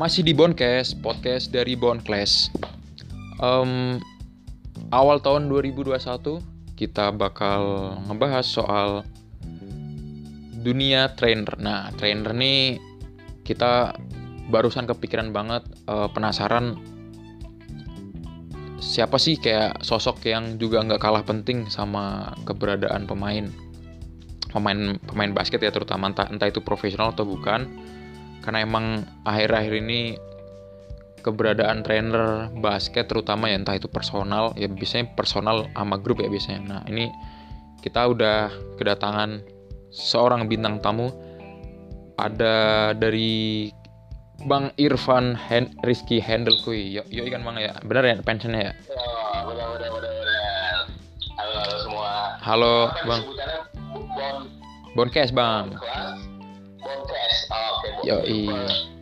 Masih di Boncast, podcast dari Bonclass. Em, awal tahun 2021 kita bakal ngebahas soal dunia trainer. Nah, trainer nih kita barusan kepikiran banget eh, penasaran siapa sih kayak sosok yang juga nggak kalah penting sama keberadaan pemain pemain pemain basket ya terutama entah, entah itu profesional atau bukan karena emang akhir-akhir ini keberadaan trainer basket terutama ya entah itu personal ya biasanya personal sama grup ya biasanya. Nah ini kita udah kedatangan seorang bintang tamu. Ada dari Bang Irfan Hen Rizky Handel Kui. Yo, yo kan bang ya. Benar ya pensiunnya ya? Oh, benar. Halo, halo semua. halo Apa bang. Bonkes bang. Kelas. Bonkes. Oh, oke. Bon- Yoi.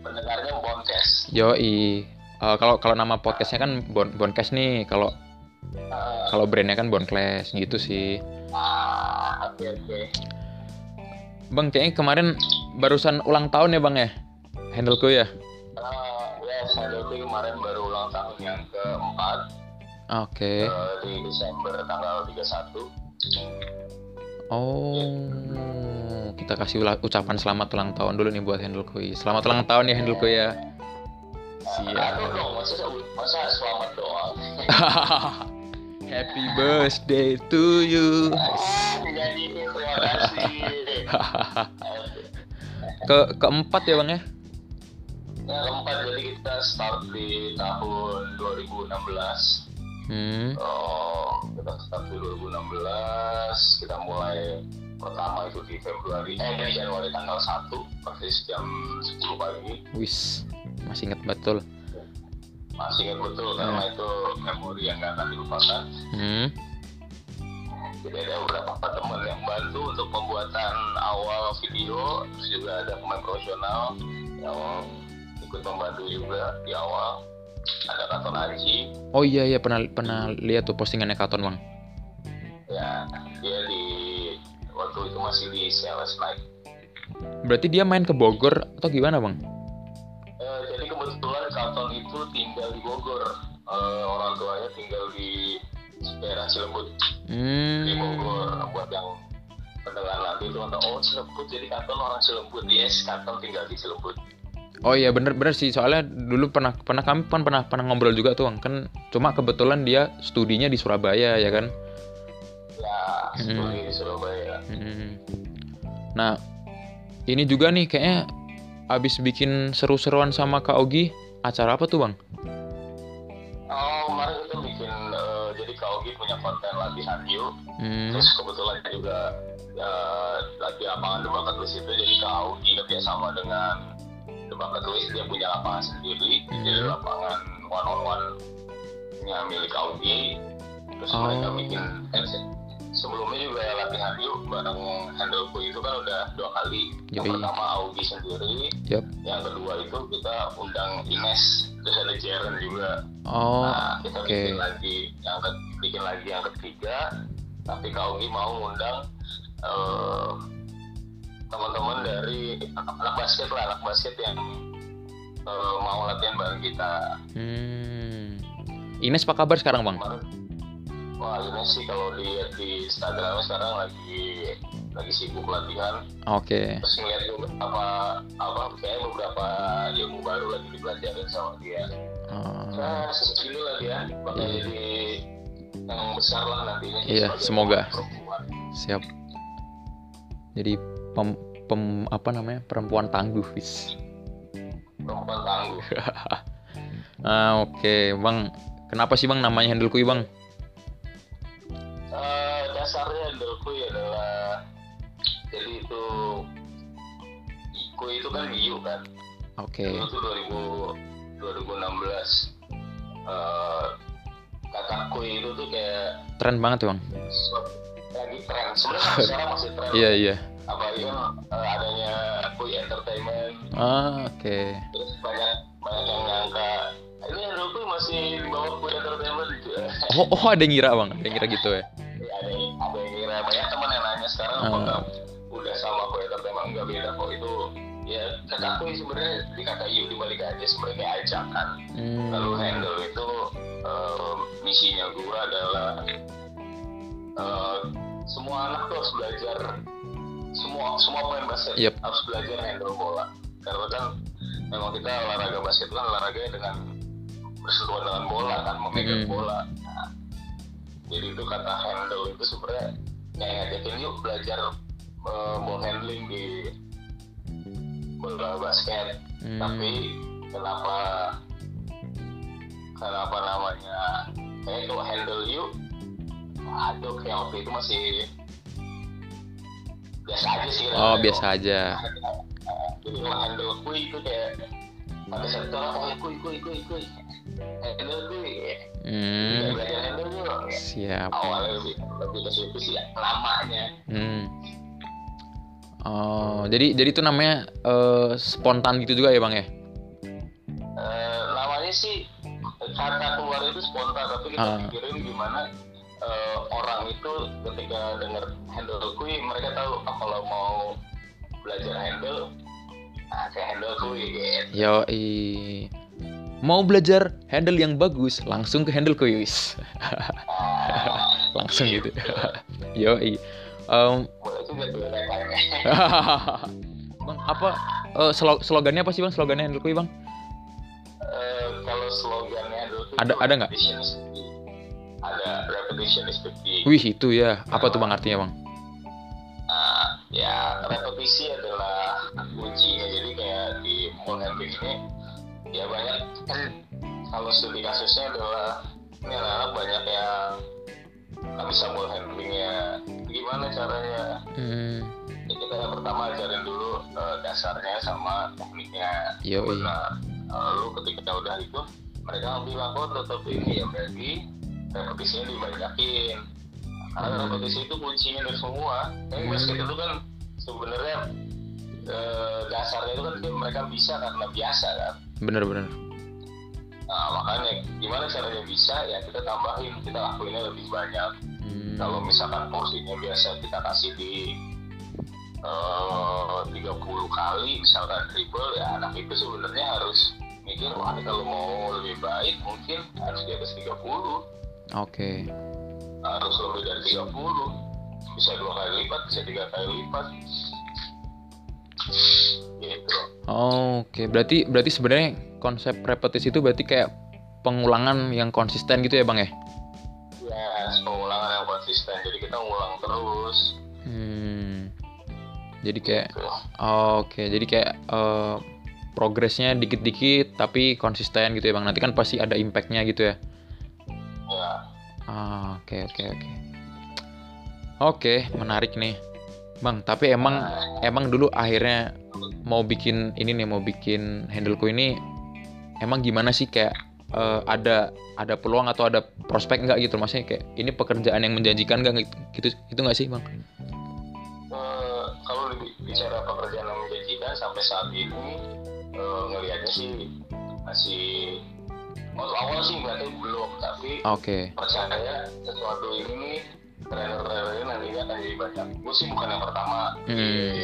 Pendengarnya. Yoi Eh, kalau kalau nama podcastnya kan Bon Bonkes nih kalau Eh, kalau brandnya kan Bonkles gitu sih ah, oke oke. bang kayaknya kemarin barusan ulang tahun ya bang ya Handleku ya Ah, ya, saya dulu kemarin baru ulang tahun yang keempat oke eh, di Desember tanggal 31. Oh kita kasih ucapan selamat ulang tahun dulu nih buat Handleku selamat ulang tahun ya Handleku ya. Aduh siap dong, masa, masa selamat doang. Happy birthday to you. Ke keempat ya bang ya? Keempat jadi kita start di tahun 2016. hmm. Oh, kita start di 2016, kita mulai pertama itu di Februari, eh di Januari tanggal 1, persis jam 10 pagi. wis masih inget betul Masih ingat betul karena itu memori yang gak akan dilupakan. hmm Jadi ada beberapa teman yang bantu untuk pembuatan awal video, terus juga ada pemain profesional yang ikut membantu juga di awal. Ada Katon Aji, oh iya iya pernah pernah lihat tuh postingannya Katon bang ya dia di waktu itu masih di CLS Night. berarti dia main ke Bogor atau gimana bang Eh, jadi kebetulan Katon itu tinggal di Bogor. Eh, orang tuanya tinggal di daerah Cilebut di hmm Bogor. Buat yang pendengar nanti itu nonton, oh Cilebut jadi Katon orang Cilebut. Yes, Katon tinggal di Cilebut. Oh iya bener bener sih soalnya dulu pernah pernah kami kan pernah pernah ngobrol juga tuh Bang. kan cuma kebetulan dia studinya di Surabaya ya kan. Ya, Hmm. di Surabaya. Hmm. Nah ini juga nih kayaknya abis bikin seru-seruan sama Kak Ogi acara apa tuh bang? Oh, kemarin kita bikin, eh, jadi Kak Ogi punya konten latihan yuk. Hmm. Terus kebetulan juga eh, lagi lapangan The Bucket List itu jadi Kak Augi kerja sama dengan Bucket List dia punya lapangan sendiri Hmm. jadi lapangan one on one nya milik Augi terus Oh. mereka bikin eh, se- sebelumnya juga latihan yuk bareng Handleku itu kan udah dua kali yang Yoi. pertama Augi sendiri Yup. yang kedua itu kita undang Ines terus ada Jaren juga Oh Nah, kita oke. bikin lagi yang bikin lagi yang ketiga. Tapi Kak Ugi mau ngundang eh, teman-teman dari anak basket lah, anak basket yang eh, mau latihan bareng kita. Hmm. Ines apa kabar sekarang bang? Wah ini sih kalau lihat di Instagramnya sekarang lagi lagi sibuk latihan. Oke. Terus ngeliat apa apa kayak beberapa ilmu baru lagi dipelajarin sama dia. Oh, Nah, segini lah dia bakal Iya. jadi yang besar lah nantinya. Iya, sebagai semoga. perempuan. siap. Jadi pem, pem- apa namanya perempuan tangguh wis. Perempuan tangguh. Ah oke bang. Kenapa sih bang namanya handle kui bang? Eh, dasarnya Dolkui adalah jadi itu Kui itu kan Giyu kan. Oke. Giyu itu 2000 2016. Eh, kata Kui itu tuh kayak Tren banget tuh bang. lagi tren. Sebenarnya sekarang masih tren. Iya iya. Apalagi kan eh, adanya Kui Entertainment Ah oke. terus banyak banyak yang nyangka ini Dolkui masih di bawah Kui Entertainment gitu ya. Oh, oh ada yang ngira bang, ada yang ngira gitu ya. Ya, ada ada yang kira banyak teman yang nanya sekarang Ah. apakah udah sama Kui Entertainment enggak beda kok itu ya kataku sebenarnya dikata you di balik aja sebenarnya ajakan Hmm. lalu handle itu eh, misinya gue adalah eh, semua anak tuh harus belajar semua semua pemain basket Yep. harus belajar handle bola karena kan memang kita olahraga basket kan olahraga dengan bersentuhan dengan bola kan memegang Mhm. bola Nah, jadi itu kata handle itu sebenarnya ngajakin yuk belajar eh, ball handling di bola basket Hmm. tapi kenapa kenapa namanya kayak kalau handle you aduh kayak waktu itu masih biasa aja sih Oh, rasanya. biasa aja. jadi handle kui itu kayak pada saat itu orang oh kui kui kui kui handle kui Hmm. belajar handle yuk Siap. awalnya lebih lebih ke situ sih lamanya Hmm. Oh, jadi jadi itu namanya eh, spontan gitu juga ya, Bang ya? Eh, namanya sih kata keluar itu spontan tapi kita Ah. pikirin gimana itu ketika dengar handle kui mereka tahu oh, kalau mau belajar handle nah kayak handle kui gitu Yo, mau belajar handle yang bagus, langsung ke handle kuis. langsung gitu. Yo, tuh reklamnya bang, apa slo- slogannya apa sih bang? Slogannya handle kui bang? Eh, kalau slogannya handle kui Ada- ada nggak? Ada repetition is the key Wih itu ya. Apa tuh bang artinya bang? Nah, ya repetisi adalah kuncinya. Jadi kayak di ball handling ini ya banyak kan kalau studi kasusnya adalah ini anak-anak banyak yang nggak bisa ball handlingnya. Gimana caranya? Hmm. Ya, kita yang pertama ajarin dulu eh, dasarnya sama tekniknya. Yoi. Nah, lalu ketika udah itu mereka bilang kok tetap ini ya berarti repetisinya dibanyakin. Karena Hmm. repetisi itu kuncinya dari semua. Yang basket itu kan sebenarnya eh, dasarnya itu kan dia- mereka bisa karena biasa kan. Bener-bener. Nah makanya gimana caranya bisa ya kita tambahin kita lakuinnya lebih banyak. Hmm. Kalau misalkan porsinya biasa kita kasih di eh 30 kali misalkan dribble ya anak itu sebenarnya harus mikir wah kalau mau lebih baik mungkin harus di atas 30 Oke. harus lebih dari 30 bisa dua kali lipat bisa tiga kali lipat gitu Oke, berarti berarti sebenarnya konsep repetisi itu berarti kayak pengulangan yang konsisten gitu ya bang ya? ya pengulangan yang konsisten jadi kita ngulang terus Hmm. Jadi kayak gitu. oke, jadi kayak eh, progresnya dikit-dikit tapi konsisten gitu ya bang. Nanti kan pasti ada impactnya gitu ya? Oke oke oke. Oke, menarik nih, bang. Tapi emang emang dulu akhirnya mau bikin ini nih, mau bikin handleku ini, emang gimana sih kayak eh, ada ada peluang atau ada prospek nggak gitu? Maksudnya kayak ini pekerjaan yang menjanjikan nggak gitu gitu nggak sih bang? Eh, kalau bicara pekerjaan yang menjanjikan sampai saat ini eh, ngelihatnya sih masih waktu awal sih ngeliatnya belum tapi Oke. percaya sesuatu ini nih trainer-trainer nantinya akan jadi banyak gue sih bukan yang pertama di, Hmm.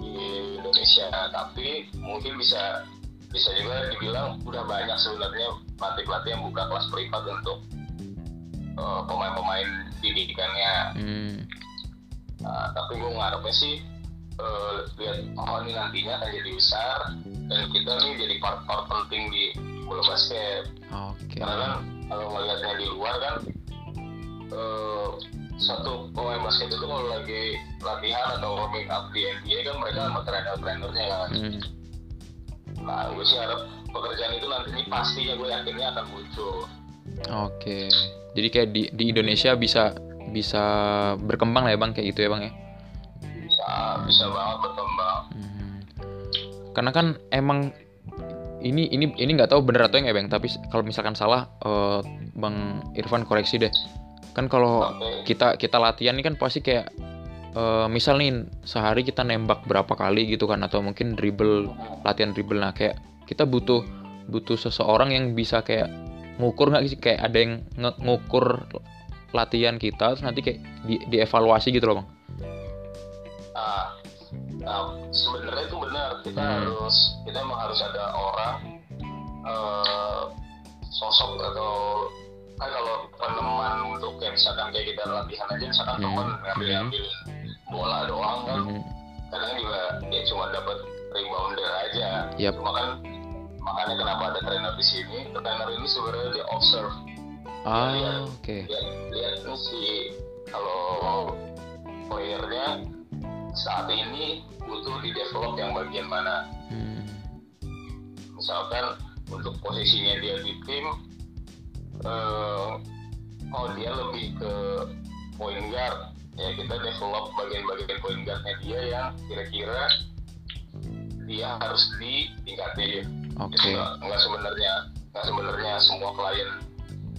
di Indonesia tapi mungkin bisa bisa juga dibilang udah banyak sebenarnya pelatih-pelatih yang buka kelas privat untuk eh, pemain-pemain didikannya Hmm. Nah, tapi gue ngarepnya sih eh, lihat oh ini nantinya akan jadi besar dan kita nih jadi part-part penting di bola basket Oke. karena kan kalau melihatnya di luar kan eh, satu pemain basket itu kalau lagi latihan atau warming up di NBA kan mereka sama trainer-trainernya kan Hmm. nah gue sih harap pekerjaan itu nanti ini pastinya gue yakinnya akan muncul Oke. Jadi kayak di di Indonesia bisa bisa berkembang lah ya bang kayak gitu ya bang ya? Bisa bisa banget berkembang Hmm. Karena kan emang ini ini ini nggak tahu bener atau enggak bang. Tapi kalau misalkan salah, eh, bang Irfan koreksi deh. Kan kalau Oke. kita kita latihan ini kan pasti kayak eh, misal nih sehari kita nembak berapa kali gitu kan atau mungkin dribble latihan dribble nah kayak kita butuh butuh seseorang yang bisa kayak ngukur nggak sih kayak ada yang ngukur latihan kita terus nanti kayak di, dievaluasi gitu loh bang Nah, Nah, sebenarnya itu benar kita Hmm. harus kita emang harus ada orang eh, sosok atau kan kalau peneman untuk kayak misalkan kayak kita latihan aja misalkan Hmm. teman ngambil ngambil bola doang kan Mhm. kadang juga ya cuma dapat rebounder aja Yap. cuma kan makanya kenapa ada trainer di sini trainer ini sebenarnya dia observe Ah, oke. lihat lihat nih si kalau playernya saat ini butuh di develop yang bagian mana Hmm. misalkan untuk posisinya dia di tim eh, oh dia lebih ke point guard ya kita develop bagian-bagian point guardnya dia yang kira-kira dia harus ditingkatin Oke. itu nggak nggak sebenarnya nggak sebenarnya semua klien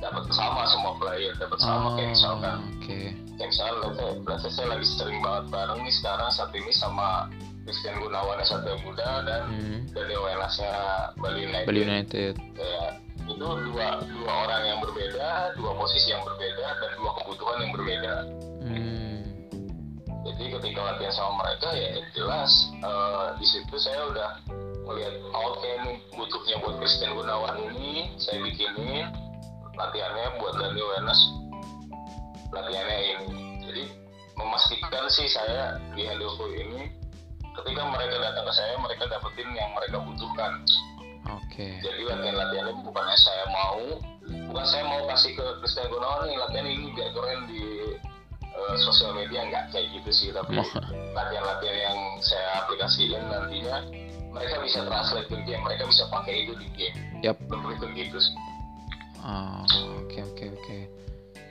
dapat sama semua klien dapat sama Oh, kayak misalkan oke. kayak misalkan say, let's say saya lagi sering banget bareng nih sekarang saat ini sama Christian Gunawan Satya Muda dan Hmm. dari Wenasnya Bali United Bali United. kayak itu dua dua orang yang berbeda dua posisi yang berbeda dan dua kebutuhan yang berbeda Hmm. jadi ketika latihan sama mereka ya jelas eh, di situ saya udah melihat oke ini butuhnya buat Christian Gunawan ini saya bikinin latihannya buat Daniel Wenas latihannya ini jadi memastikan sih saya di Handover ini ketika mereka datang ke saya mereka dapetin yang mereka butuhkan Oke. jadi latihan-latihannya bukannya saya mau bukan saya mau kasih ke Christian Gunawan nih latihan ini biar keren di eh, sosial media nggak kayak gitu sih tapi Oh. latihan-latihan yang saya aplikasikan nantinya mereka bisa translate ke game mereka bisa pakai itu di game Yap. lebih ke gitu sih oke oke oke.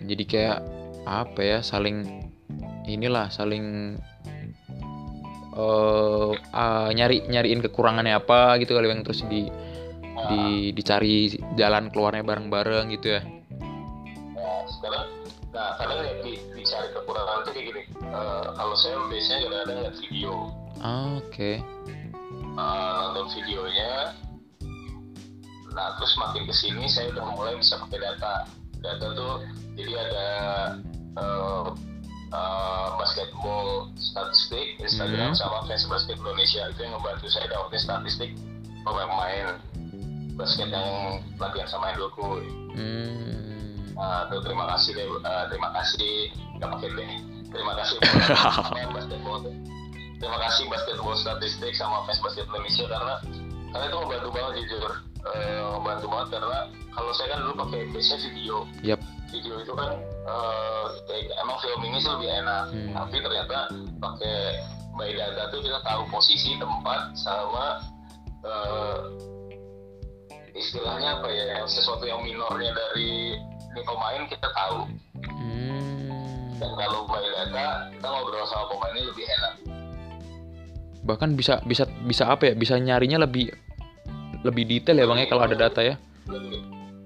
Jadi kayak apa ya saling inilah saling eh ah, nyari nyariin kekurangannya apa gitu kali yang terus di di dicari jalan keluarnya bareng-bareng gitu ya. nah, sekarang nah kadang ya di, dicari kekurangan itu kayak gini Eh, kalau saya biasanya kadang-kadang lihat video Ah, Oke. uh, nonton videonya nah terus makin ke sini saya udah mulai bisa pakai data data tuh jadi ada uh, uh, basketball statistik Instagram Hmm. sama fans basket Indonesia itu yang ngebantu saya dapetin statistik pemain basket yang latihan sama Endoko Hmm. Nah, tuh, terima kasih deh, uh, terima kasih nggak pakai deh. Terima kasih basketball. Terima kasih basketball statistik sama fans basket Indonesia karena karena itu membantu banget jujur, Eh, membantu banget karena kalau saya kan dulu pakai biasanya video. Yap. Video itu kan eh, kayak- emang filmingnya sih lebih enak, Hmm. tapi ternyata pakai by data tuh kita tahu posisi tempat sama eh, istilahnya apa ya sesuatu yang minornya dari ini pemain kita tahu Hmm. dan kalau by data kita ngobrol sama pemainnya lebih enak Bahkan bisa bisa bisa apa ya? Bisa nyarinya lebih lebih detail ya bang ya kalau ada data ya. lebih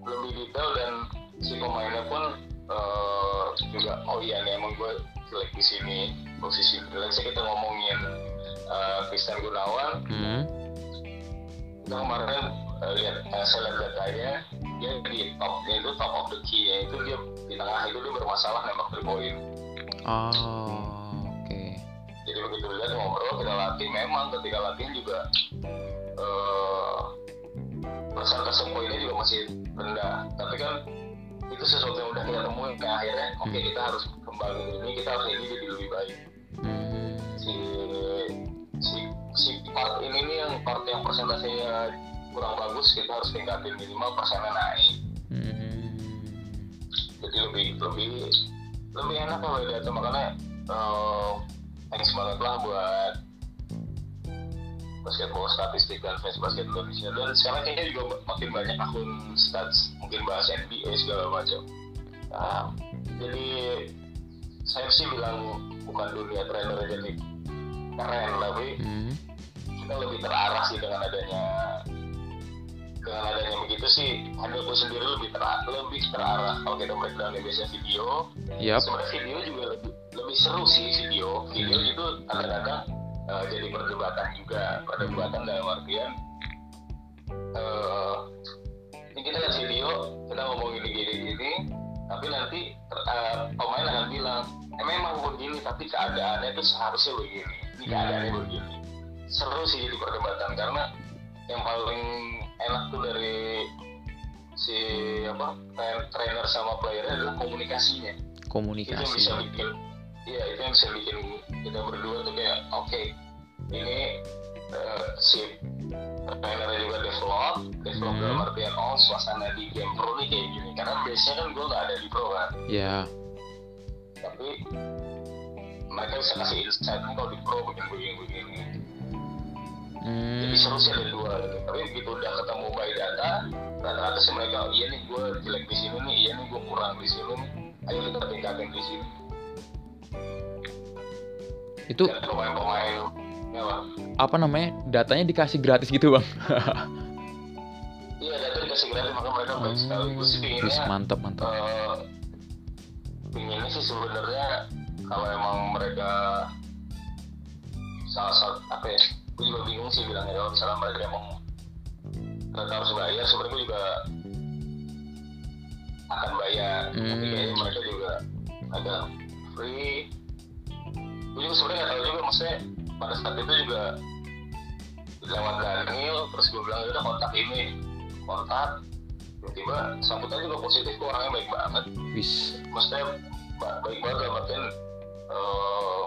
lebih detail dan si pemainnya pun eh, juga oh iya nih emang gue jelek di sini posisi let's say kita ngomongin eh, Christian Gunawan Hmm. kita kemarin eh, lihat eh, saya lihat datanya dia di topnya itu top of the key nya itu dia di tengah itu dia bermasalah nembak three point Oh, oke. jadi begitu lihat ngobrol kita latih memang ketika latihan juga eh persentase poinnya juga masih rendah tapi kan itu sesuatu yang udah kita temuin kayak akhirnya oke Hmm. kita harus kembangin ini kita harus ini jadi lebih baik Hmm. si si si part ini nih yang part yang persentasenya kurang bagus kita harus tingkatin minimal persennya naik Hmm. jadi lebih lebih lebih enak kalau data makanya eh, thanks banget lah buat basketball statistik dan fans basket Indonesia. Dan sekarang kayaknya juga makin banyak akun stats mungkin bahas NBA segala macam. Nah, jadi saya sih bilang bukan dunia trainer jadi keren tapi Hmm. kita lebih terarah sih dengan adanya dengan adanya begitu sih. Handleku sendiri lebih terarah, lebih terarah kalau kita breakdown biasanya video. Yap. sebenarnya video juga lebih lebih seru sih video. Video itu kadang-kadang eh, jadi perdebatan juga perdebatan dalam artian eh ini kita lihat video kita ngomongin gini gini gini tapi nanti eh, pemain akan bilang eh, memang begini tapi keadaannya itu seharusnya begini ini keadaannya begini. Seru sih jadi perdebatan karena yang paling enak tuh dari si apa train- trainer sama player adalah komunikasinya. Itu yang komunikasi. bisa bikin iya itu yang bisa bikin kita berdua tuh kayak oke ini eh, si trainernya juga develop develop Hmm. dalam artian oh suasana di game pro nih kayak gini. Karena biasanya kan gue nggak ada di pro kan. Ya tapi mereka bisa kasih insight nih kalau di pro begini begini begini. Hmm, jadi seru sih ada dua. Gitu tapi begitu udah ketemu by data rata-rata sih mereka oh, iya nih gue jelek di sini nih iya nih gue kurang di sini nih. Ayo kita tingkatin di sini itu ya apa namanya datanya dikasih gratis gitu bang? Iya data dikasih gratis maka mereka baik sekali. Gue sih pinginnya mantap mantap eh, pinginnya sih sebenarnya kalau emang mereka salah satu apa ya gue juga bingung sih bilangnya. Kalau misalnya mereka emang mereka harus bayar sebenarnya gue juga akan bayar. Tapi Hmm. kayaknya mereka juga agak free gue juga sebenarnya nggak tahu juga maksudnya pada saat itu juga lewat Daniel terus gue bilang udah kontak ini. Kontak tiba-tiba sambutan juga positif kok orangnya baik banget. Wis. Maksudnya ba- baik banget dalam artian eh,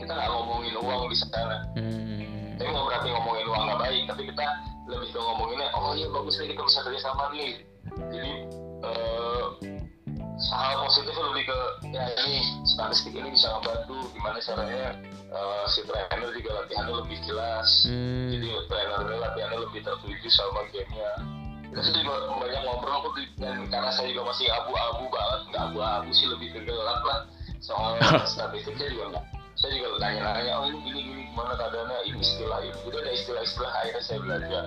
kita nggak ngomongin uang di sana. Hmm, tapi nggak berarti ngomongin uang nggak baik tapi kita lebih ke ngomonginnya oh iya bagus nih kita bisa kerja sama nih. Jadi eh, hal positifnya lebih ke ya ini statistik ini bisa ngebantu gimana caranya eh, si trainer juga latihannya lebih jelas. Hmm, jadi trainernya latihannya lebih tertuju sama gamenya. Kita sih juga banyak ngobrol di- dan karena saya juga masih abu-abu banget nggak abu-abu sih lebih ke gelap lah. Soal statistiknya juga nggak saya juga nanya-nanya oh ini gini gini gimana keadaannya? Ini istilah ini jadi ada istilah-istilah akhirnya saya belajar.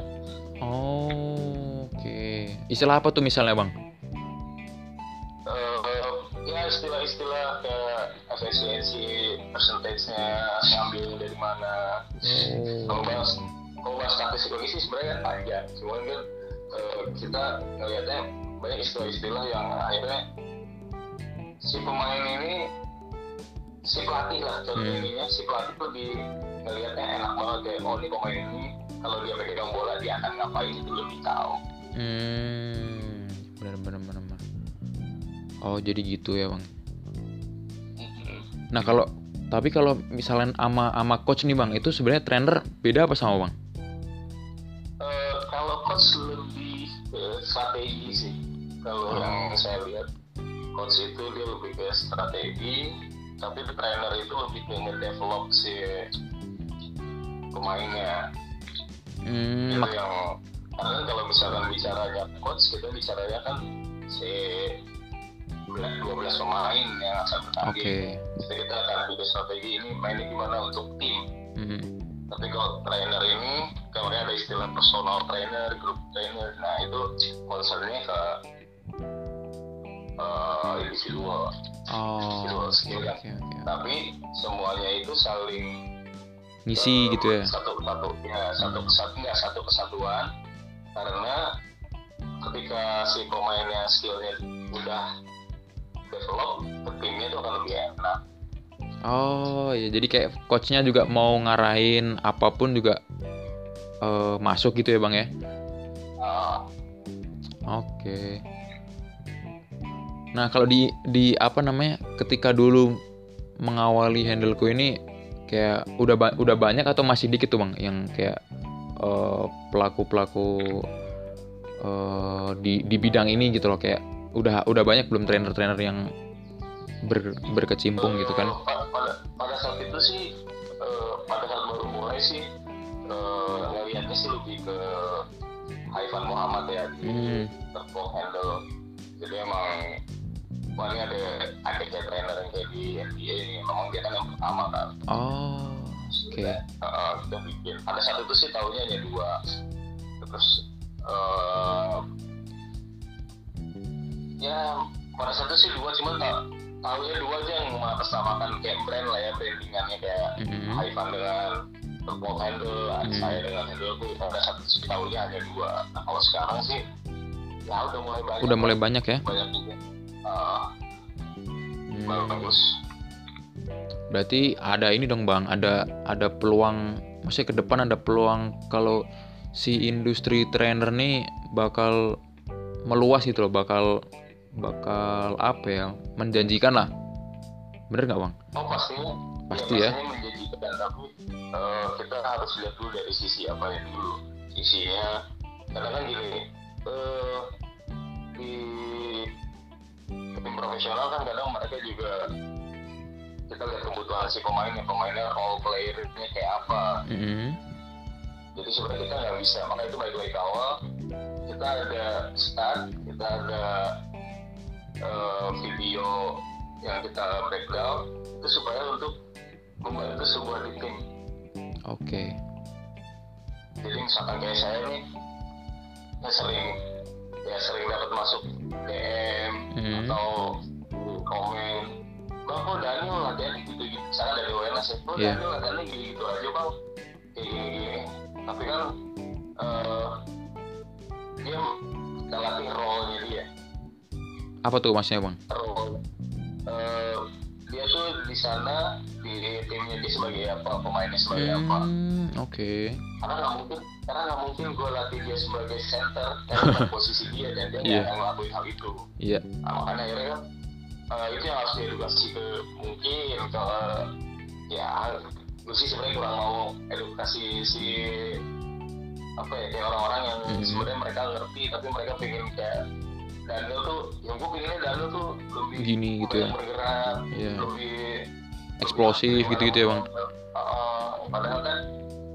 Oh, oke. Istilah apa tuh misalnya bang efisiensi percentage-nya ngambil dari mana. Kalau oh bahas kalau bahas statistik sih sebenarnya panjang. Cuman kan eh, kita ngelihatnya banyak istilah-istilah yang akhirnya si pemain ini si pelatih lah. Contoh Hmm. ininya si pelatih lebih ngelihatnya enak banget kayak oh ini pemain ini kalau dia pegang bola dia akan ngapain itu lebih tahu. Hmm, benar benar benar. oh jadi gitu ya bang nah kalau tapi kalau misalnya ama ama coach nih bang itu sebenarnya trainer beda apa sama bang? Eh, kalau coach lebih strategi sih. Kalau Oh. yang saya lihat coach itu dia lebih ke strategi tapi trainer itu lebih ke ngedevelop si pemainnya. Hmm, itu yang karena kalau misalkan bicaranya coach kita bicaranya kan si 12 pemain yang akan oke bertanding jadi kita akan bikin strategi ini mainnya gimana untuk tim. Hmm, tapi kalau trainer ini kemarin ada istilah personal trainer, group trainer, nah itu concernnya ke eh, individual, oh individual skill oke kan. oke Tapi semuanya itu saling ngisi eh, gitu ya? Satu satu ya satu kesatuan ya satu kesatuan. Karena ketika si pemainnya skillnya udah develop, ke timnya itu akan lebih enak. Oh ya jadi kayak coachnya juga mau ngarahin apa pun juga eh, masuk gitu ya bang ya? Nah, Oke. Nah kalau di di apa namanya ketika dulu mengawali handleku ini kayak udah ba- udah banyak atau masih dikit tuh bang yang kayak eh, pelaku-pelaku eh, di di bidang ini gitu loh kayak udah udah banyak belum trainer-trainer yang ber, berkecimpung gitu kan? Pa- pada pada saat itu sih eh, pada saat baru mulai sih eh, ngelihatnya sih lebih ke Haifan Muhammad ya di Hmm. Tepok Handle jadi emang wah ini ada ada kayak trainer yang kayak di NBA ini memang dia kan yang pertama kan Oh oke. kita, eh, kita bikin pada saat itu sih tahunya hanya dua terus eh, ya pada saat itu sih dua cuman tak tahunya dua aja yang mengatasnamakan kayak brand lah ya brandingannya kayak Mhm. Haifan dengan Tepok Handle, Hmm. saya dengan tuh pada saat itu sih tahunya hanya dua nah kalau sekarang sih ya udah mulai banyak Udah mulai banyak ya? banyak juga Ah, Hmm. bagus Berarti ada ini dong bang, ada ada peluang, maksudnya ke depan ada peluang kalau si industri trainer nih bakal meluas gitu loh, bakal bakal apa ya, menjanjikan lah. Bener nggak bang? Oh pastinya. Pasti ya. Pastinya menjanjikan tapi eh, kita harus lihat dulu dari sisi apa ya dulu. Sisinya karena kan gini, eh, di tim profesional kan kadang mereka juga kita lihat kebutuhan si pemainnya pemainnya role playernya kayak apa Mm-mm. jadi sebenarnya kita nggak bisa makanya itu baik-baik awal kita ada start kita ada eh, video yang kita breakdown itu supaya untuk membantu sebuah tim Oke. jadi misalkan kayak saya nih saya sering ya sering dapat masuk DM Hmm. atau komen bang kok Daniel latihan gitu gitu misalnya dari WNS ya kok Iya. Daniel latihannya gitu gitu aja bang kayak tapi kan eh dia kita latih role-nya dia Apa tuh maksudnya bang? eh, dia tuh di sana di timnya dia sebagai apa pemainnya sebagai apa Hmm, Oke. karena nggak mungkin karena nggak mungkin gue latih dia sebagai center karena posisi dia dan dia nggak akan ngelakuin hal itu Iya. nah, makanya akhirnya kan eh, itu yang harus diedukasi ke mungkin ke ya gue sih sebenarnya kurang mau edukasi si apa ya kayak orang-orang yang Mhm. sebenarnya mereka ngerti tapi mereka pengen kayak Daniel tuh yang gue pengennya Daniel tuh lebih Gini gitu ya. bergerak Iya. lebih Eksplosif lebih gitu-gitu ya, Bang? Uh, padahal kan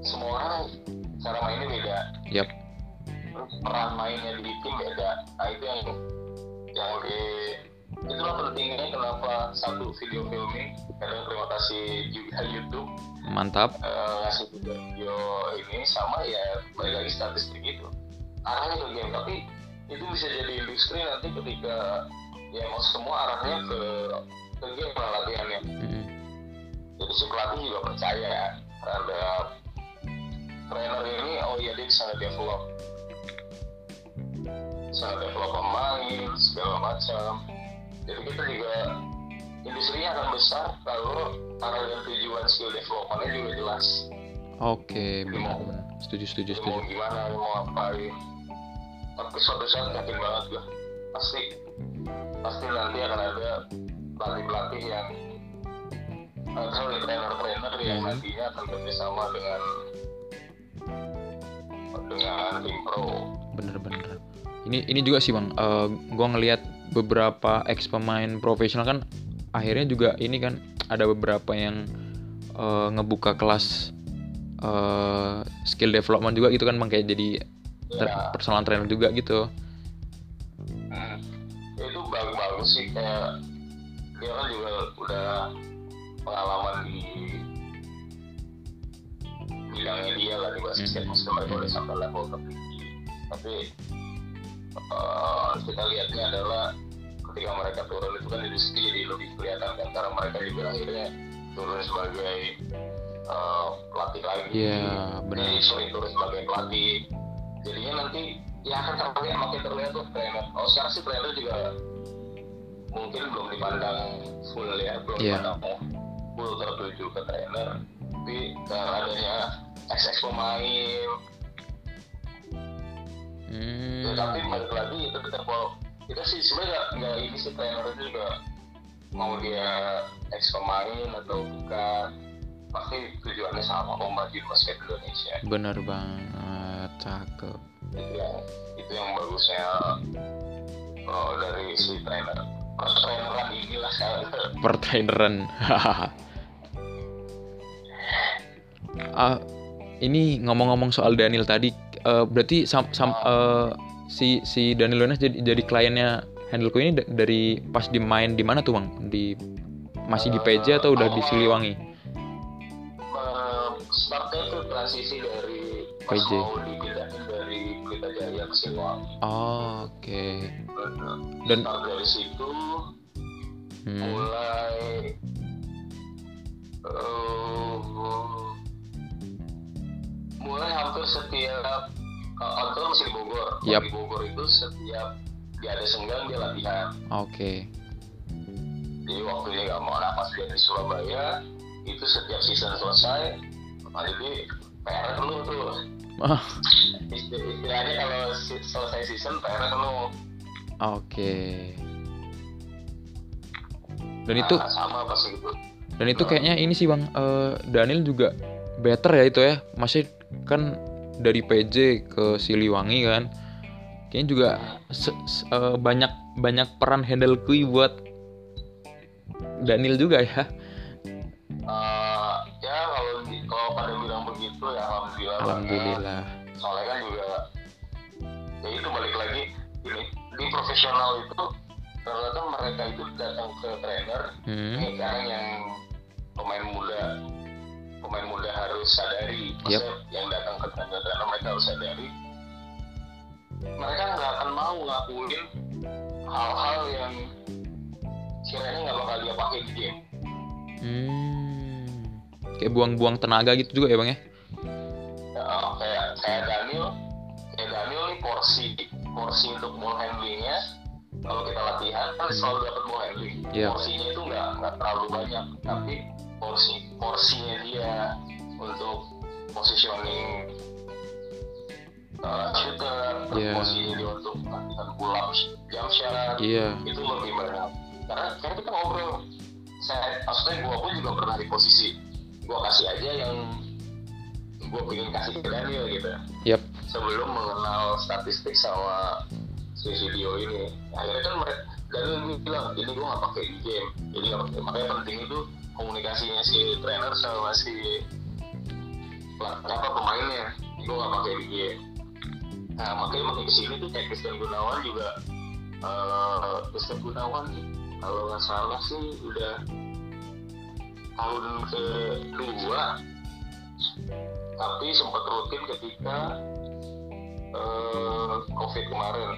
semua orang cara mainnya beda Yap. terus peran mainnya di tim beda nah itu yang yang itulah pentingnya kenapa satu video filming kadang terima kasih juga YouTube Mantap. eh, ngasih video ini sama ya balik lagi statistik itu arahnya ke game tapi itu bisa jadi industri nanti ketika ya mau semua arahnya ke ke game lah latihannya Mm-mm. jadi si pelatih juga percaya ya terhadap trainer ini oh iya dia bisa nge-develop bisa nge-develop pemain segala macam jadi kita juga industrinya akan besar kalau arah dan tujuan skill developmentnya juga jelas Oke, benar-benar. Setuju, setuju, Dia setuju. mau gimana mau ngapain tapi suatu saat yakin banget gue pasti pasti nanti akan ada pelatih-pelatih yang uh, sorry trainer-trainer yang Hmm. nantinya akan bekerjasama dengan dengan tim pro Bener-bener. Ini ini juga sih bang. Eh gua ngelihat beberapa ex pemain profesional kan akhirnya juga ini kan ada beberapa yang eh, ngebuka kelas eh, skill development juga gitu kan bang kayak jadi ya personal trainer juga gitu. hmm, itu bagus-bagus sih kayak dia kan juga udah pengalaman di bidangnya dia lah di basket Hmm. maksudnya mereka udah sampai level tertinggi tapi eh, kita lihatnya adalah ketika mereka turun itu kan industri jadi lebih kelihatan kan karena mereka juga akhirnya turun sebagai eh, pelatih lagi Iya, benar. jadi sering turun sebagai pelatih jadinya nanti ya akan terlihat makin terlihat tuh trainer oh sekarang sih trainer juga mungkin belum dipandang full ya belum Iya. dipandang full tertuju ke trainer tapi dengan adanya ex pemain. Hmm, ya, tapi balik lagi itu kalau kita sih sebenarnya nggak- ini sih trainer itu juga mau dia ex pemain atau bukan pasti tujuannya sama mau maju basket Indonesia. Bener banget, cakep. itu yang itu yang bagusnya oh, dari si trainer. Terus traineran inilah saya. Pertraineran. Ah ini ngomong-ngomong soal Daniel tadi eh, berarti sam, sam- eh, si si Daniel Wenas jadi jadi kliennya Handleku ini da- dari pas dimain di mana tuh bang? Di masih di PJ atau udah di Siliwangi transisi dari pas PJ. mau dipindahin dari Pelita Jaya ke Siliwangi oh, oke. Dan start dari situ hmm, mulai eh, mulai hampir setiap uh, masih di Bogor. Yap. di Bogor itu setiap dia ada senggang dia latihan. Oke. Jadi waktu dia nggak mau nafas dia di Surabaya itu setiap season selesai nah jadi PR lu tuh. Isti- istilahnya kalau selesai season PR lu oke. Dan itu Nah, sama pas gitu dan itu kayaknya ini sih bang eh, Daniel juga better ya itu ya. Masih kan dari PJ ke Siliwangi kan kayaknya juga se- se- eh, banyak banyak peran handle kui buat Daniel juga ya. Eh, alhamdulillah. Soalnya kan juga ya itu balik lagi ini di profesional itu ternyata mereka itu datang ke trainer hmm. ini sekarang yang pemain muda pemain muda harus sadari. Maksudnya yang datang ke trainer trainer mereka harus sadari. Mereka nggak akan mau ngakuin hal-hal yang kiranya nggak bakal dia pakai di game. Hmm. kayak buang-buang tenaga gitu juga ya bang ya Ya, kayak kayak Daniel kayak Daniel nih porsi porsi untuk ball handlingnya kalau kita latihan kan selalu dapat ball handling Iya. porsinya itu nggak nggak terlalu banyak tapi porsi porsinya dia untuk positioning uh, shooter Iya. porsinya dia untuk latihan pull up jump shot iya itu lebih banyak karena karena kita ngobrol saya maksudnya gua pun juga pernah di posisi gua kasih aja yang gua pengen kasih ke Daniel gitu. Yap. Sebelum mengenal statistik sama si video ini. Akhirnya kan mereka Daniel bilang ini gua nggak pakai di game. Jadi nggak pakai. Makanya penting itu komunikasinya si trainer sama si apa pemainnya. Gua nggak pakai di game. Nah makanya makin ke sini tuh kayak Christian Gunawan juga Christian Gunawan kalau nggak salah sih udah tahun kedua tapi sempat rutin ketika eh, covid kemarin.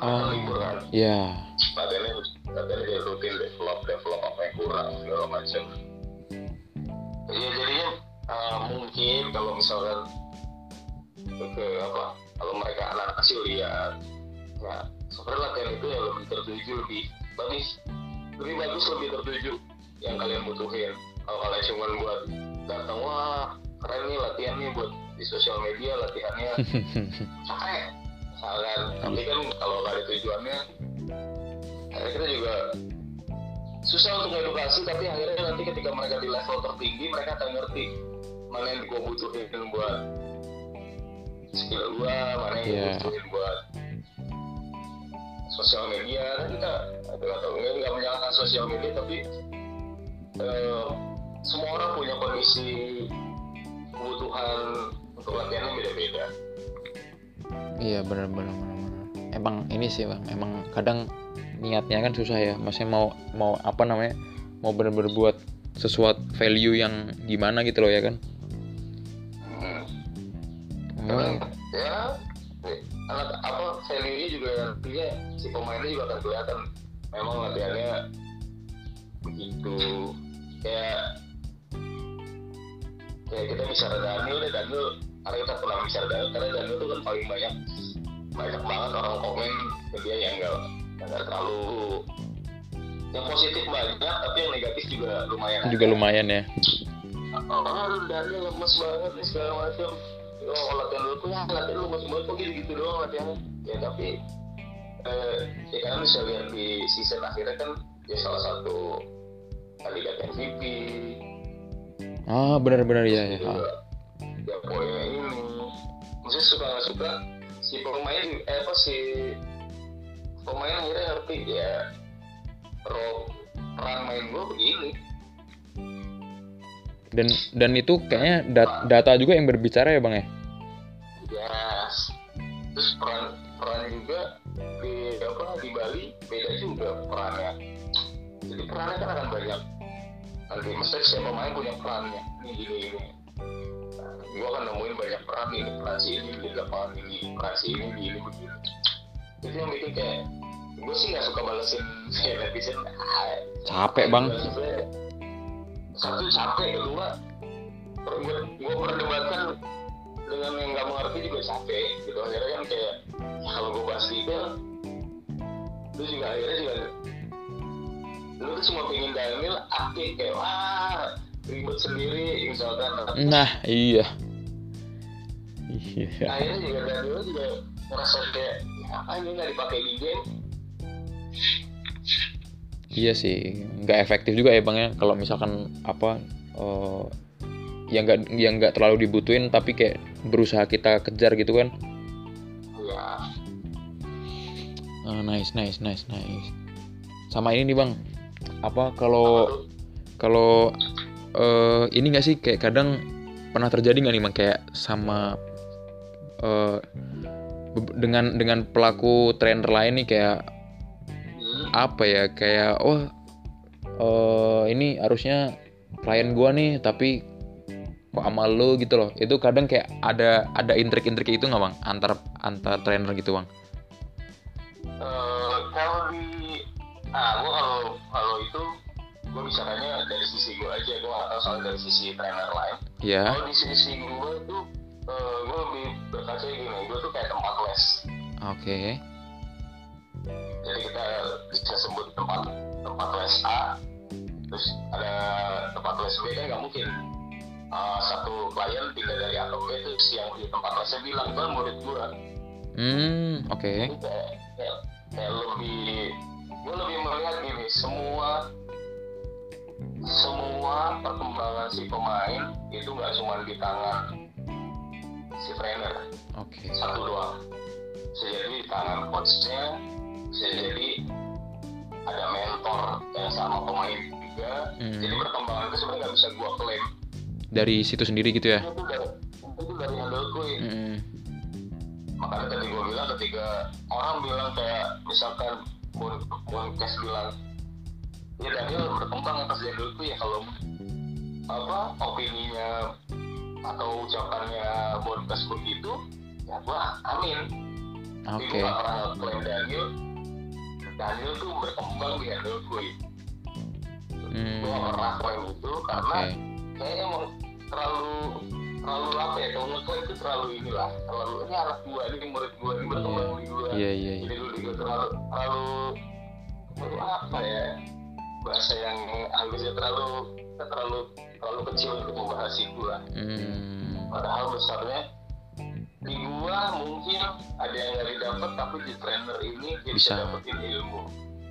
Oh. liburan. ya latihannya latihannya dia rutin develop develop apa yang kurang segala macam. Ya jadinya eh, mungkin kalau misalkan ke apa kalau mereka anak kecil lihat ya sebenarnya latihan itu yang lebih tertuju lebih bagus. Lebih bagus lebih tertuju yang kalian butuhin. Kalau kalian cuma buat datang wah keren nih latihan nih buat di sosial media latihannya. Capek misalkan. Tapi kan kalau nggak ada tujuannya akhirnya kita juga susah untuk edukasi tapi akhirnya nanti ketika mereka di level tertinggi mereka akan ngerti mana yang gue butuhin buat skill gue mana yang gue Iya. butuhin buat sosial media. Kan kita nggak tahu nggak menyalahkan sosial media tapi eh, semua orang punya kondisi kebutuhan untuk latihannya beda-beda. Iya benar benar benar benar. emang ini sih bang emang kadang niatnya kan susah ya. Maksudnya mau mau apa namanya mau bener-bener buat sesuatu value yang gimana gitu loh ya kan? Hmm. oh, ya anak apa value nya juga nantinya si pemainnya juga akan kelihatan. Memang latihannya begitu. Kayak kayak kita bicara Daniel deh Daniel karena kita pernah bicara Daniel karena Daniel itu kan paling banyak banyak banget orang komen ke dia yang enggak enggak terlalu yang positif banyak tapi yang negatif juga lumayan juga lumayan ya. Oh Daniel lemes banget nih segala macam oh latihan dulu tuh ya latihan lu lemes banget kok gitu gitu doang latihannya? Ya tapi eh, ya kan bisa lihat di season akhirnya kan dia salah satu kandidat MVP ah benar-benar ya ya ya poinnya ini maksudnya suka nggak suka si pemain eh apa si pemain akhirnya ngerti ya pro peran main gue begini dan dan itu kayaknya dat- data juga yang berbicara ya bang ya Yes. Terus peran peran juga di apa di Bali beda juga perannya. Jadi perannya kan akan banyak. Nanti mesti setiap pemain punya perannya. Ini gini ini. Nah, gua akan nemuin banyak peran ini peran si ini di lapangan ini peran si ini di ini begini. Itu yang bikin kayak gue sih nggak suka balesin kayak netizen. Capek, Bang. Satu capek, kedua gue gue perdebatkan dengan yang nggak mengerti juga capek gitu akhirnya kan kayak ya kalau gue bahas detail lu juga akhirnya juga lu tuh cuma pengen Daniel aktif kayak wah ribet sendiri misalkan. Nah iya. Iya. Akhirnya juga Daniel juga ngerasa kayak apa ini nggak dipakai di game? Iya sih nggak efektif juga ya bang ya. Kalau misalkan apa uh, yang nggak yang nggak terlalu dibutuhin tapi kayak berusaha kita kejar gitu kan. Ya Ah, nice nice nice nice. Sama ini nih bang apa kalau kalau eh, ini nggak sih kayak kadang pernah terjadi nggak nih bang kayak sama be- dengan dengan pelaku trainer lain nih kayak Hmm, apa ya kayak wah eh, ini harusnya klien gua nih tapi kok sama lu gitu loh. Itu kadang kayak ada ada intrik-intrik itu nggak bang antar antar trainer gitu bang eh, kalau di nah gua kalau kalau itu gue misalkannya dari sisi gue aja gue nggak tahu soal dari sisi trainer lain. Ya kalau di sisi gue tuh eh, gue lebih berkaca gini gue tuh kayak tempat les. Oke. Jadi kita bisa sebut tempat tempat les A terus ada tempat les B kan nggak mungkin. Uh, satu klien pindah dari A ke B terus yang di tempat lesnya bilang kan murid gua. Hmm oke. Jadi kayak, kayak, kayak lebih gue lebih melihat gini semua semua perkembangan si pemain itu nggak cuma di tangan si trainer. Oke. Satu doang. Bisa jadi di tangan coachnya bisa jadi ada mentor yang sama pemain juga. Hmm. jadi perkembangan itu sebenarnya nggak bisa gua klaim. Dari situ sendiri gitu ya? Itu dari itu dari handle gue Hmm, makanya tadi gua bilang ketika orang bilang kayak misalkan Bonkes bilang ya Daniel berkembang atas handle gue ya kalau apa opininya atau ucapannya Bonkes begitu ya gua amin. Oke. gak pernah klaim Daniel Daniel tuh berkembang di handle gue Hmm, Gue gak pernah klaim itu karena oke. kayaknya emang terlalu terlalu apa ya kalau ngeklaim itu terlalu inilah terlalu ini anak gue ini murid gue ini berkembang di gue iya iya iya. Jadi lu juga terlalu terlalu terlalu apa ya bahasa yang halusnya terlalu terlalu terlalu kecil untuk membahas itu lah Hmm, padahal besarnya di gua mungkin ada yang nggak didapat tapi di trainer ini dia bisa, Bisa. dapetin ilmu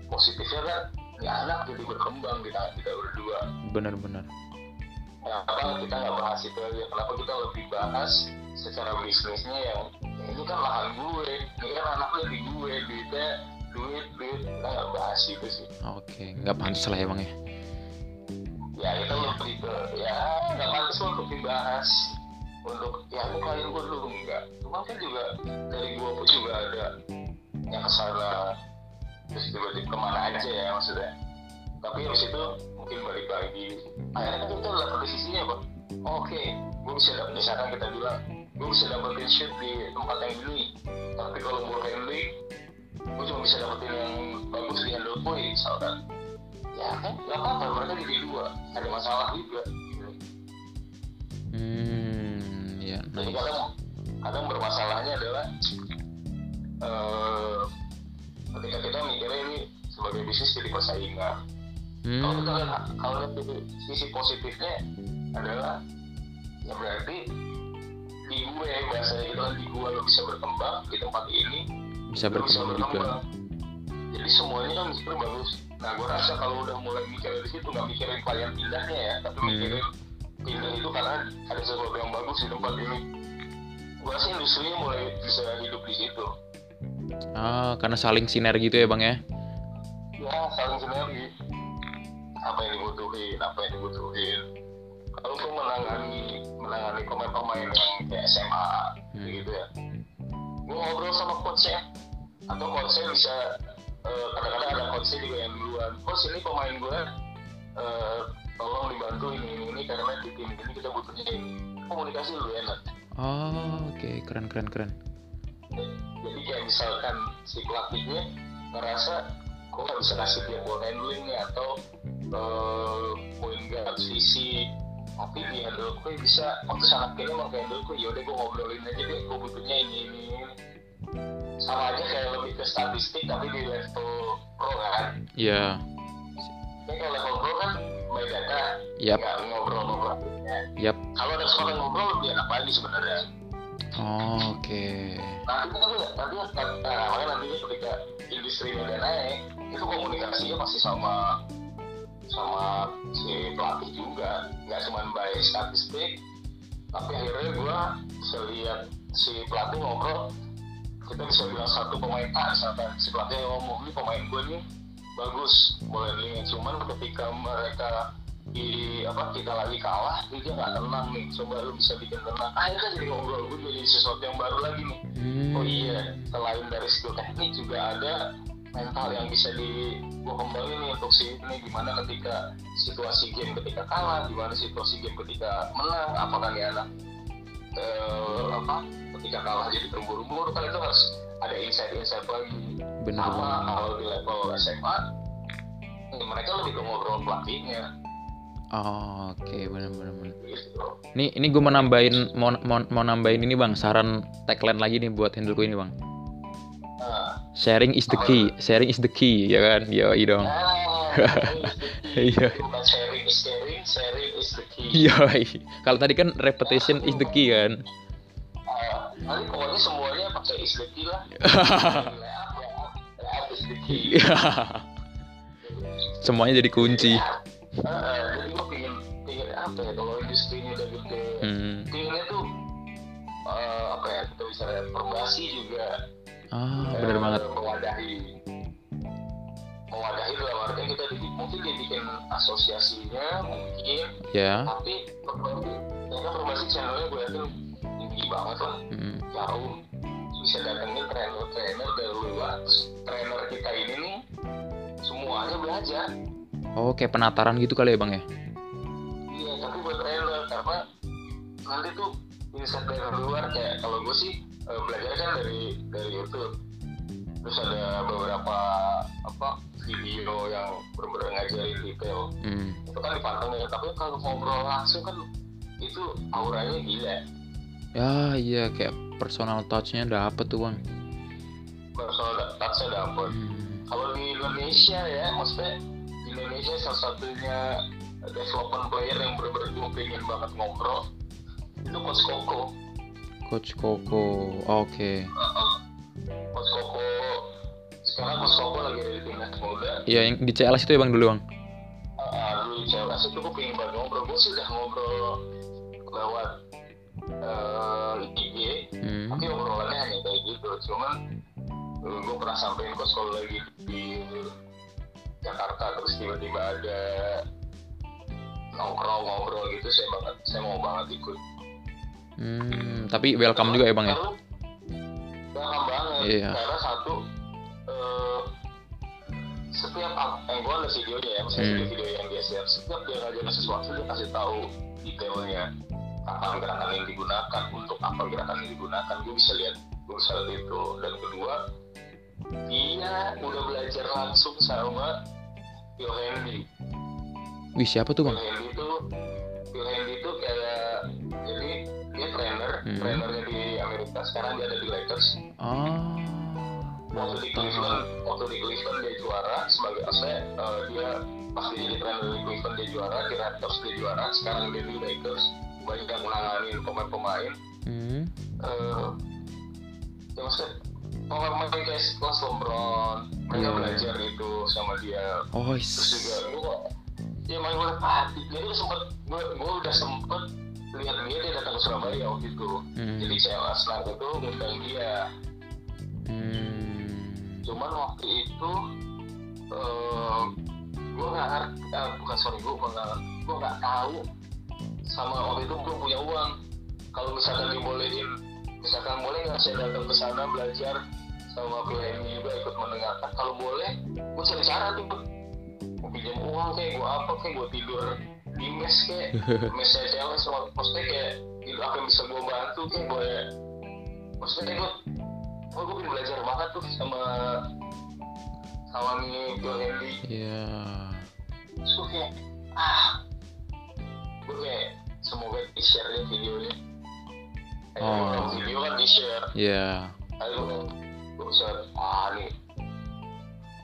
positifnya kan ya anak jadi berkembang di tangan kita berdua. Benar-benar kenapa kita nggak bahas itu aja. Kenapa kita lebih bahas secara bisnisnya yang ya ini kan lahan gue ini kan anaknya di gue duitnya duit duit kita nggak bahas itu sih. Oke nggak pantas lah ya bang ya? Ya kita lebih ke ya nggak pantas untuk dibahas. Untuk ya ini klien gue dulu enggak cuma kan juga dari gue pun juga ada yang ke sana terus tiba-tiba ke mana aja ya maksudnya tapi habis itu mungkin balik lagi. Akhirnya kita udah pada sisinya bang oke gue bisa dapet misalkan kita bilang gue bisa dapetin shoot di tempat yang ini. Tapi kalau ball handling gue cuma bisa dapetin yang bagus di handle boy misalkan. Ya kan gak apa-apa mereka jadi dua. Ada masalah juga. Hmm ya jadi nice kadang kadang bermasalahnya adalah eh ketika kita mikirnya ini sebagai bisnis jadi persaingan kalau kita hmm lihat kalau lihat dari sisi positifnya adalah ya berarti di gue bahasa itu kan di gue lo bisa berkembang di tempat ini bisa lo bisa berkembang juga. berkembang. Jadi semuanya kan di situ bagus. Nah gue rasa kalau udah mulai mikir dari situ nggak mikirin klien pindahnya ya tapi Hmm. mikirin pindah itu karena ada sesuatu yang bagus di tempat ini. Gue rasa industrinya mulai bisa hidup di situ. Ah karena saling sinergi gitu ya bang ya? Ya saling sinergi apa yang dibutuhin apa yang dibutuhin. Kalau untuk menangani menangani pemain-pemain yang kayak SMA Hmm. gitu ya. Gue ngobrol sama coachnya atau coachnya bisa eh, kadang-kadang ada coachnya juga yang duluan. Coach ini pemain gue eh, tolong dibantu ini ini ini karena di tim ini kita butuhnya ini. Komunikasi lebih enak. Oh oke. Keren keren keren. Jadi kayak misalkan si pelatihnya ngerasa kok nggak bisa kasih dia ball handling nih atau eh, point guard sisi tapi di handle gue bisa waktu sangat kayaknya mau handle gue yaudah gue ngobrolin aja deh gue butuhnya ini ini sama aja kayak lebih ke statistik tapi di level pro kan ya Ini kalau level pro kan by data, Yap. nggak ngobrol sama pelatihnya. Yap. Kalau ada kesempatan ngobrol lebih enak lagi sebenarnya. Oh, Oke. Nanti kan nanti nah, makanya nantinya ketika industri udah naik, itu komunikasinya pasti sama sama si pelatih juga, nggak cuma by statistik, tapi akhirnya gua bisa lihat si pelatih ngobrol. Kita bisa bilang satu pemain A misalkan si pelatih ngomong ini pemain gue nih bagus boleh link cuman ketika mereka di apa kita lagi kalah dia nggak tenang nih. Coba lu bisa bikin tenang. Akhirnya kan jadi ngobrol gue jadi sesuatu yang baru lagi nih. Hmm. oh iya selain dari skill teknik juga ada mental yang bisa di kembali nih untuk si ini. Gimana ketika situasi game ketika kalah gimana situasi game ketika menang apakah dia anak eh, apa ketika kalah jadi terburu-buru kan itu harus ada insight-insight lagi. Bener sama kalau di level SMA ya mereka lebih ke ngobrol pelatihnya. Oh, Oke, bener bener. gitu. Nih, ini gue mau nambahin mau, mau, mau nambahin ini bang, saran tagline lagi nih buat handleku ini bang. Sharing is the key, sharing is the key, ya kan? Yo, dong. nah Iya. bukan sharing is caring sharing is the key Iya. Kalau tadi kan repetition is the key kan. Ah, nanti pokoknya semuanya pakai is the key lah Layout, layout, layout is the key. Semuanya jadi kunci. Ah, jadi gue pingin pingin apa ya kalau industrinya udah gede Hmm. pinginnya tuh apa ya kita bisa lihat perbasi juga Ah, eh, bener banget. mewadahi mewadahi dalam artian kita di- mungkin dibikin asosiasinya mungkin Ya. tapi ya kan perbasi channelnya gue yakin tinggi banget lah Hmm. jauh bisa datengin trainer-trainer dari luar trainer kita ini nih semuanya belajar Oh, kayak penataran gitu kali ya bang ya? iya tapi buat trainer karena nanti tuh insight dari luar kayak kalau gue sih eh, belajar kan dari dari YouTube terus ada beberapa apa video yang benar-benar ngajarin detail Hmm. itu kan dipantengin tapi kalau ngobrol langsung kan itu auranya gila Ya, iya kayak personal touch-nya dapet tuh bang. personal touch-nya dapet Hmm. kalau di Indonesia ya maksudnya di Indonesia salah satunya development player yang benar-benar gue pengen banget ngobrol itu Coach Koko Coach Koko, oke. Coach Koko. Sekarang Coach Koko lagi ada di timnas muda. Iya, yang di CLS itu ya bang dulu bang. uh, dulu di CLS itu gue pengen banget ngobrol. Gue sudah ngobrol lewat uh, IG Hmm. tapi obrolannya hanya kayak gitu. Cuman uh, gue pernah sampein Coach Koko lagi di Jakarta terus tiba-tiba ada nongkrong ngobrol gitu saya banget saya mau banget ikut Hmm, tapi welcome juga ya bang ya? Welcome banget Iya. karena satu eh, setiap ap- eh gue ada videonya ya misalnya Hmm. video-video yang dia share setiap dia ngajarin sesuatu dia kasih tahu detailnya kapan gerakan ini digunakan untuk apa gerakan ini digunakan gue bisa lihat gue bisa lihat itu dan kedua dia udah belajar langsung sama Handy Wih siapa tuh bang? Handy itu Phil Handy itu kayak jadi dia trainer Hmm. trainernya di Amerika sekarang dia ada di Lakers Ah, waktu di. Cleveland waktu di Cleveland dia juara sebagai aset eh, dia pasti jadi trainer di Cleveland dia juara di Raptors dia juara sekarang dia di Lakers banyak menangani pemain-pemain Hmm. eh ya maksudnya pemain kayak kelas LeBron mereka Iya. belajar itu sama dia Oh, terus juga gue kok dia main bola hati dia tuh sempet gue gue udah sempet lihat dia dia datang ke Surabaya waktu itu. Hmm. jadi CLS Night itu ngundang dia. Hmm. cuman waktu itu eh gue nggak ngerti eh, bukan sorry gue nggak gue nggak tahu sama waktu itu gue punya uang. Kalau misalkan dibolehin misalkan boleh nggak saya datang ke sana belajar sama PMI juga ikut mendengarkan? Kalau boleh gue cari cara tuh. Gue pinjam uang kayak gue apa kayak gue tidur di mes kayak mes saya cewek sama maksudnya kayak itu apa yang bisa gue bantu kayak gue maksudnya gue gue pengen belajar banget tuh sama nih Bill Henry. Iya. gue kayak ah. Gue kayak semoga di share deh videonya Eh, Oh. video kan di share Iya. ayo gue bisa ah nih.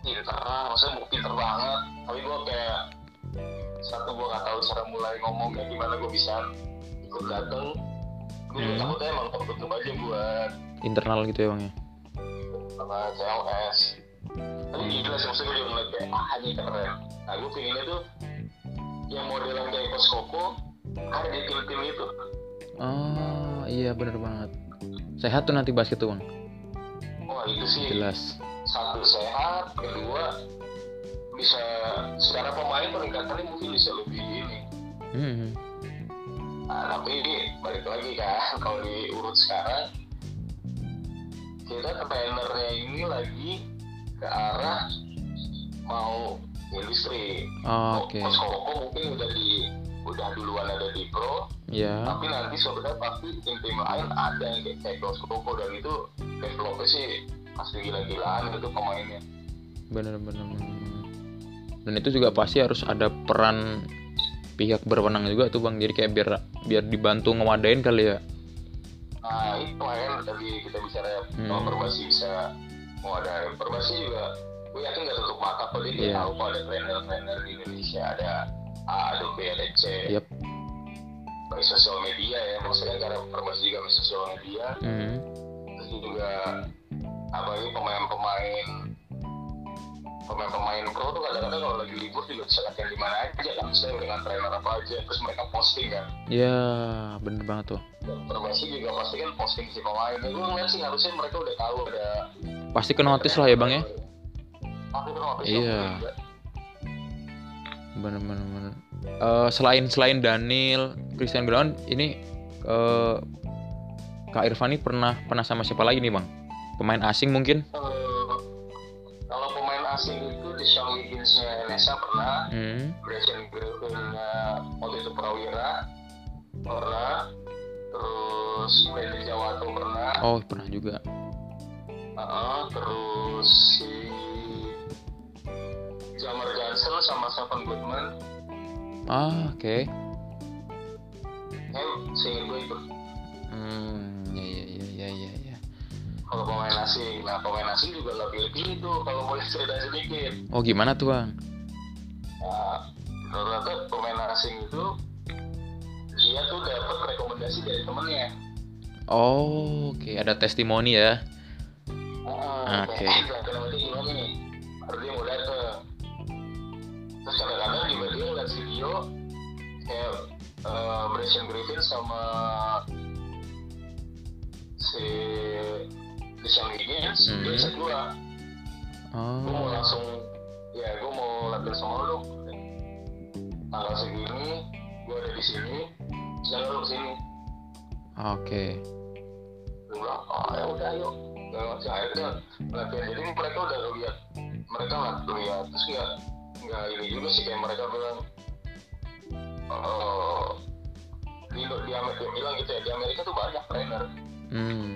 Pinter maksudnya gue pinter banget. Tapi gue kayak satu gue nggak tahu cara mulai ngomongnya gimana gue bisa ikut dateng. Gue Hmm. takutnya emang tertutup aja buat internal gitu ya bang ya? Sama CLS tapi gila sih maksudnya gue juga ngeliat kayak ah ini keren. Nah gue pinginnya tuh yang modelan kayak Kos Koko ada di tim-tim itu. Oh iya bener banget. Sehat tuh nanti basket tuh bang? Wah itu sih. Jelas. Satu sehat. Kedua bisa secara pemain peningkatannya mungkin bisa lebih ini. Hmm. nah, tapi balik lagi kan kalau diurut sekarang kita trainernya ini lagi ke arah mau industri Oh, oke. Coach Koko mungkin udah di udah duluan ada di pro ya tapi nanti sebenarnya pasti tim-tim lain ada yang kayak, kayak Koko dan itu developnya sih pasti gila-gilaan itu pemainnya. Bener bener bener. Dan itu juga pasti harus ada peran pihak berwenang juga tuh bang jadi kayak biar biar dibantu ngewadain kali ya Nah itu makanya tadi kita bicara Hmm. kalau perbasi bisa mewadahi perbasi juga gue yakin nggak tutup mata kalau dia Iya. tahu kalau ada trainer-trainer di Indonesia ada A, ada B, ada C Yap. baik sosial media ya maksudnya karena perbasi juga main sosial media hmm. terus juga apa ini pemain-pemain pemain-pemain pro tuh kadang-kadang kalau lagi libur juga bisa latihan di mana aja kan misalnya dengan trainer apa aja terus mereka posting kan. Ya bener banget tuh. Dan perbasi juga pasti kan posting si pemain. Gue ngeliat sih harusnya mereka udah tahu ada pasti ke notice lah ya bang ya? Notice Iya. juga. bener bener bener. Eh, selain selain Daniel Christian Gunawan ini eh Kak Irfan ini pernah pernah sama siapa lagi nih bang? Pemain asing mungkin? Eh, Pernah hmm. Grayson Griffinnya waktu itu Prawira pernah. Terus Freddy Jawato pernah. Oh pernah juga. Uh, terus si Jamar Johnson sama Stephen Goodman. Ah oke. Ya seingat gue itu. Hmm ya ya ya ya ya ya. Kalau pemain asing nah pemain asing juga nggak pilih-pilih tuh kalau boleh cerita sedikit. Oh gimana tuh bang Nah, ternyata pemain asing itu dia tuh dapat rekomendasi dari temennya. oh oke ada testimoni ya Ah, Oke. kayak, "Eh, kenapa dia gimana nih? Baru dia mau dateng. Terus kadang-kadang juga dia ngeliat video kayak eh, Bryson Griffin sama si Deshaun Higgins, Hmm. dia chat gua, gua mau oh langsung, ya gua mau latihan sama lu. Tanggal segini, gua ada di sini, jangan lu ke sini. oke. Gue bilang oh ya udah ayo si akhirnya latihan. Jadi mereka udah lihat mereka nggak lihat terus nggak nggak ini juga sih kayak mereka bilang oh di, di Amerika dia bilang gitu ya di Amerika tuh banyak trainer. Hmm.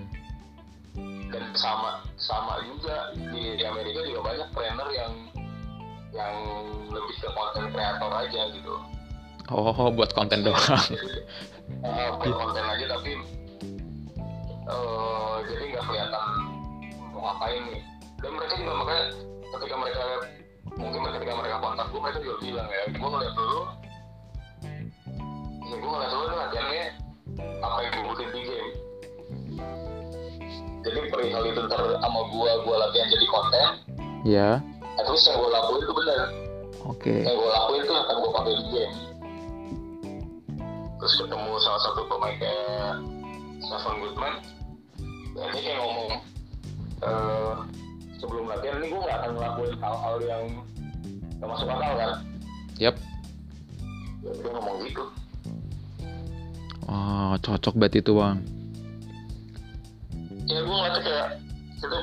Dan sama sama juga di, di Amerika juga banyak trainer yang yang lebih ke konten kreator aja gitu. Oh buat konten doang. Eh, buat konten aja tapi eh, jadi nggak kelihatan mau ngapain nih. Dan mereka juga makanya ketika mereka mungkin ketika mereka kontak gue mereka juga bilang ya gue ngeliat dulu ya gue ngeliat dulu latihannya apa yang dibutuhin di game. Jadi perihal itu ntar sama gue gue latihan jadi konten ya at least yang gue lakuin itu benar oke. Yang gue lakuin tuh akan gue pakai di game terus ketemu salah satu pemain kayak Stephen Goodman ya ini kayak ngomong eh, sebelum latihan ini gue gak akan ngelakuin hal-hal yang gak masuk akal kan? Yap. Ya, dia ngomong gitu. Oh cocok banget itu bang. Ya gue ngeliatnya kayak kita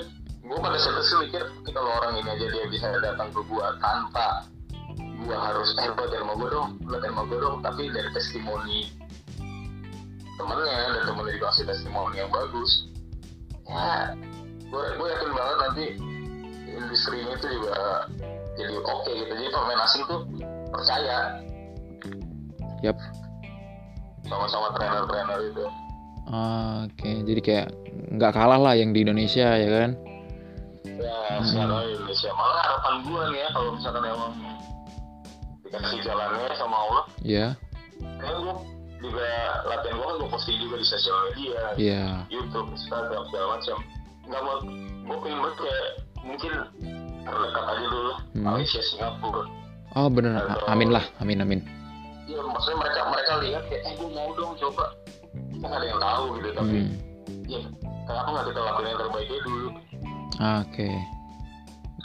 gue pada saat itu mikir "Ini kalau orang ini aja dia bisa datang ke gue tanpa gue harus eh latihan sama gue dong latihan sama gue dong. Tapi dari testimoni temennya dan temennya juga kasih testimoni yang bagus. Ya gue gue yakin banget nanti industri ini tuh juga jadi oke gitu. Jadi pemain asing tuh percaya. Yap. Sama-sama trainer-trainer itu. Oke. Jadi kayak nggak kalah lah yang di Indonesia ya kan ya Hmm. Indonesia malah harapan gue nih ya kalau misalkan emang dikasih jalannya sama Allah Iya. kan gue juga latihan gue kan gue posting juga di sosial media Iya. YouTube Instagram segala macam nggak mau gue pengen banget kayak mungkin terdekat aja dulu Hmm. Malaysia Singapura Oh bener. Amin lah. Amin amin. Iya maksudnya mereka mereka lihat kayak eh gue mau dong coba kita ada yang tahu gitu tapi Hmm. ya kenapa nggak kita lakuin yang terbaiknya dulu Oke.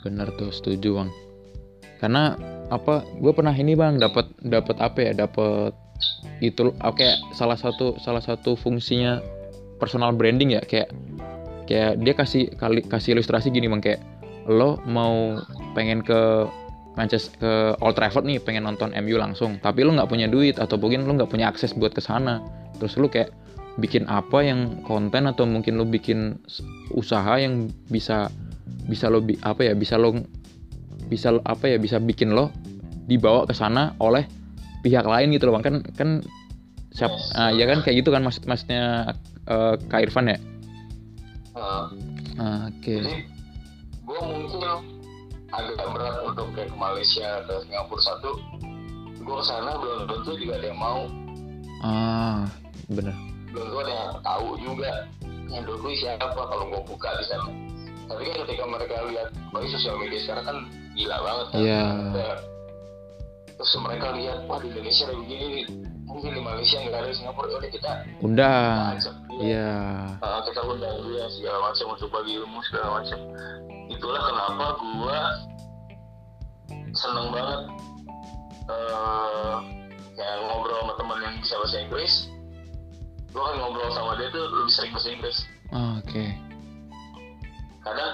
Bener tuh, setuju bang. Karena apa? Gue pernah ini bang, dapat dapat apa ya? Dapat itu oke salah satu salah satu fungsinya personal branding ya kayak kayak dia kasih kali kasih ilustrasi gini bang kayak lo mau pengen ke Manchester ke Old Trafford nih pengen nonton MU langsung tapi lo nggak punya duit atau mungkin lo nggak punya akses buat ke sana terus lo kayak bikin apa yang konten atau mungkin lo bikin usaha yang bisa bisa lo bi- apa ya bisa lo bisa lo- apa ya bisa bikin lo dibawa ke sana oleh pihak lain gitu loh bang. Kan kan siap Yes. ah, ya kan? Kayak gitu kan maksud maksudnya eh, Kak Irfan ya? Ah, oke. Jadi gue mungkin agak berat untuk kayak ke Malaysia ke Singapura satu gue ke sana belum tentu juga ada yang mau. Ah bener belum tentu ada yang tahu juga yang dulu siapa kalau gue buka di sana tapi kan ketika mereka lihat apalagi sosial media sekarang kan gila banget kan. Ada- terus mereka lihat wah di Indonesia ada begini mungkin di Malaysia nggak ada di Singapura ya udah kita undang. iya. Ah, kita undang dia segala macam untuk bagi ilmu segala macam. Itulah kenapa gua seneng banget eh kayak ngobrol sama teman yang bisa bahasa Inggris gua kan ngobrol sama dia tuh lebih sering bahasa Inggris. Ah, oke. Kadang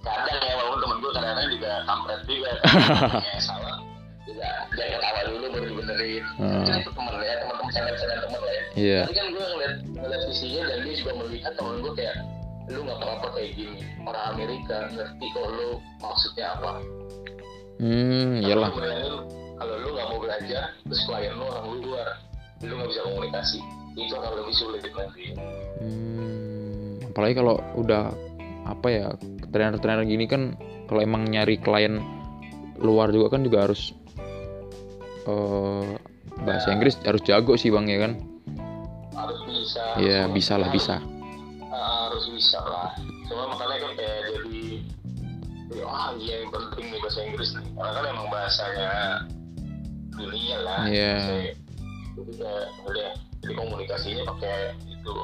kadang ya walaupun temen gua kadang-kadang juga kampret juga. Kayak salah. Juga dia ketawa dulu baru dibenerin. Hmm. itu itu temen ya teman-teman canda-canda temen lah ya. Iya. Tapi kan gue ngeliat, ngeliat visinya dan dia juga melihat temen gue kayak lu nggak apa-apa kayak gini. Orang Amerika ngerti kalau lu maksudnya apa. hmm iyalah. kalau lu nggak mau belajar terus klien lu orang luar, lu nggak bisa komunikasi itu akan lebih sulit nanti. Hmm, apalagi kalau udah apa ya trainer-trainer gini kan kalau emang nyari klien luar juga kan juga harus eh bahasa Inggris harus jago sih bang ya kan Harus bisa. Iya harus- bisa lah harus- bisa ah, harus bisa lah. Cuma makanya kan kayak jadi wah iya yang penting nih bahasa Inggris nih. Karena kan emang bahasanya dunia lah. Iya. Jadi kayak udah jadi komunikasinya pakai itu.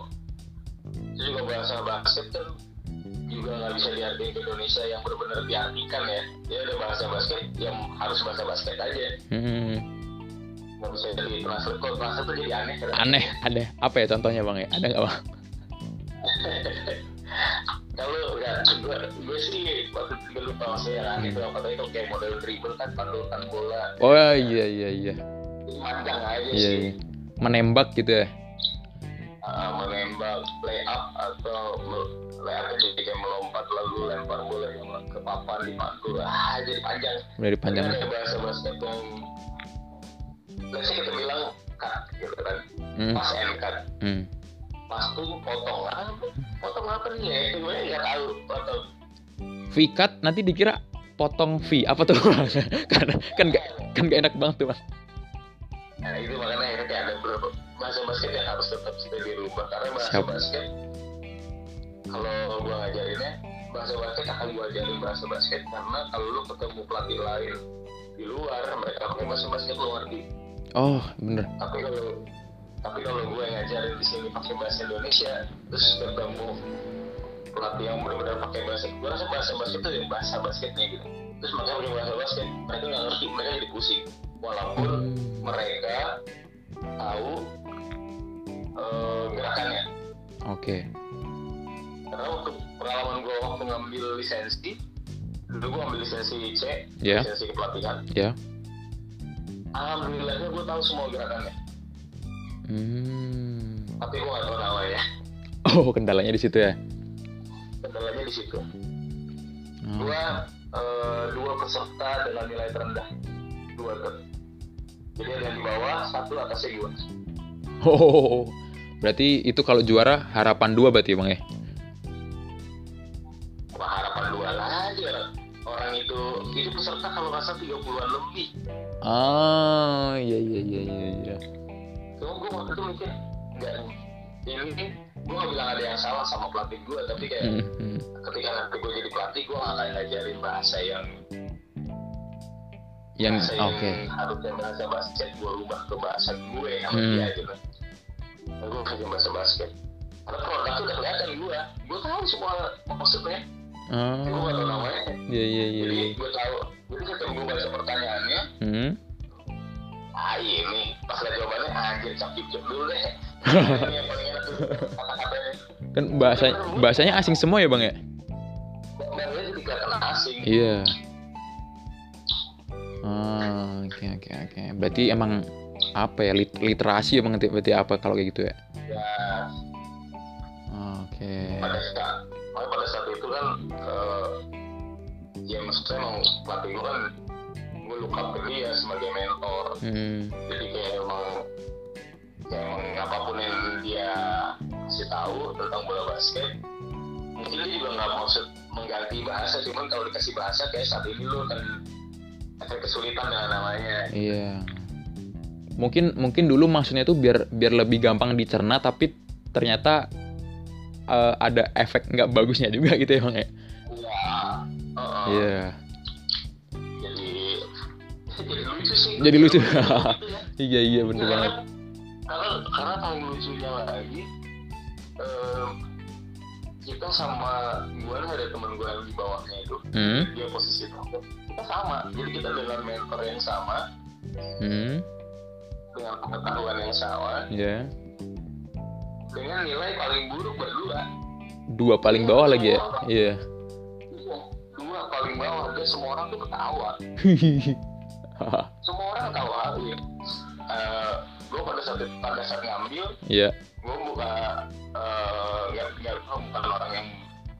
Itu juga bahasa basket kan juga nggak bisa diartikan ke Indonesia yang benar-benar diartikan ya. Dia ada bahasa basket yang harus bahasa basket aja. Hmm, Nggak bisa jadi translate. Kalau translate tuh jadi aneh. kan? aneh ada apa ya contohnya bang ya ada nggak bang kalau enggak gue gue sih waktu itu lupa maksudnya yang aneh itu apa tadi kayak model dribble kan pandukan bola oh iya iya iya mandang aja iya, sih iya. Menembak gitu ya? Ah, menembak play up atau play up jadi kayak melompat lalu lempar bola ke papan di mantul ah jadi panjang. Tapi panjang ada bahasa basket yang say kita bilang cut gitu kan? Hmm, pas and cut. Hmm. pas tuh potong ah, potong apa nih ya? Itu gue nggak tahu potong. V-cut nanti dikira potong V. Apa tuh? Kan kan gak kan gak enak banget tuh bang Nah itu makanya akhirnya kayak ada beberapa bahasa basket yang harus tetap kita dirubah karena bahasa Siap. basket kalau gua ngajarinnya bahasa basket akan gua ajarin bahasa basket. Karena kalau lu ketemu pelatih lain di luar mereka pakai bahasa basket lu ngerti oh bener. Tapi kalau tapi kalau gue ngajarin di sini pakai bahasa Indonesia terus ketemu pelatih yang benar-benar pakai bahasa gue rasa bahasa basket itu yang bahasa basketnya gitu. Terus mereka pakai bahasa basket mereka nggak ngerti mereka jadi pusing walaupun mereka tahu eh, gerakannya. Oke. Karena waktu pengalaman gue waktu ngambil lisensi dulu gue ambil lisensi C Ya. lisensi kepelatihan. Ya. Alhamdulillahnya gue tahu semua gerakannya. Hmm. tapi gue nggak tahu namanya. Oh kendalanya di situ ya? Kendalanya di situ. Oh. dua eh, dua peserta dengan nilai terendah. Dua tuh jadi ada yang di bawah satu atasnya dua Oh, berarti itu kalau juara harapan dua berarti bang ya? Wah, harapan dua lah orang itu itu peserta kalau nggak salah 30-an lebih ah iya iya iya iya iya cuma gue waktu itu mikir nggak ini gue gak bilang ada yang salah sama pelatih gue tapi kayak Hmm, hmm. ketika nanti gue jadi pelatih gue gak akan ngajarin bahasa yang yang bahasa oke. yang harusnya bahasa basket gue rubah ke bahasa gue sama Hmm. dia gitu. Nah, gue ngajarin bahasa basket. Karena produk tuh udah kelihatan gue gue tahu semua maksudnya. Ah gue gak tau namanya. Iya iya iya jadi iya. gue tahu. Jadi ketika gue baca pertanyaannya hmm. Ah ini pas lihat jawabannya anjir cap cip dulu deh. Ini yang paling enak tuh kata-katanya kan bahasa bahasanya asing semua ya bang ya? Dia jadi kelihatan asing. Iya ah oke oke oke. Berarti emang apa ya lit- literasi emang berarti berarti apa kalau kayak gitu ya? Ya oke. Pada saat pada saat itu kan eh, ya maksudnya emang pelatih gue kan gue look up ke dia sebagai mentor. Hmm. Jadi kayak emang kayak emang apa pun yang dia kasih tahu tentang bola basket mungkin dia juga nggak maksud mengganti bahasa cuman kalau dikasih bahasa kayak saat ini lo kan akan kesulitan dengan namanya Iya. Mungkin mungkin dulu maksudnya itu biar biar lebih gampang dicerna tapi ternyata eh, ada efek nggak bagusnya juga gitu ya bang ya. ya heeh. Iya. jadi jadi lucu sih Jadi lucu. Gitu ya. Iya iya bener banget. Karena karena paling lucunya lagi kita sama gue ada teman gue yang di bawahnya itu Hmm. dia posisi kita sama jadi kita dengan mentor yang sama Hmm. dengan pengetahuan yang sama Ya. dengan nilai paling buruk berdua Dua paling bawah lagi ya. Iya. iya dua paling bawah dan semua orang tuh ketawa semua orang ketawa ya. gue pada saat pada saat ngambil Iya. gue buka eh, nggak nggak gue bukan orang yang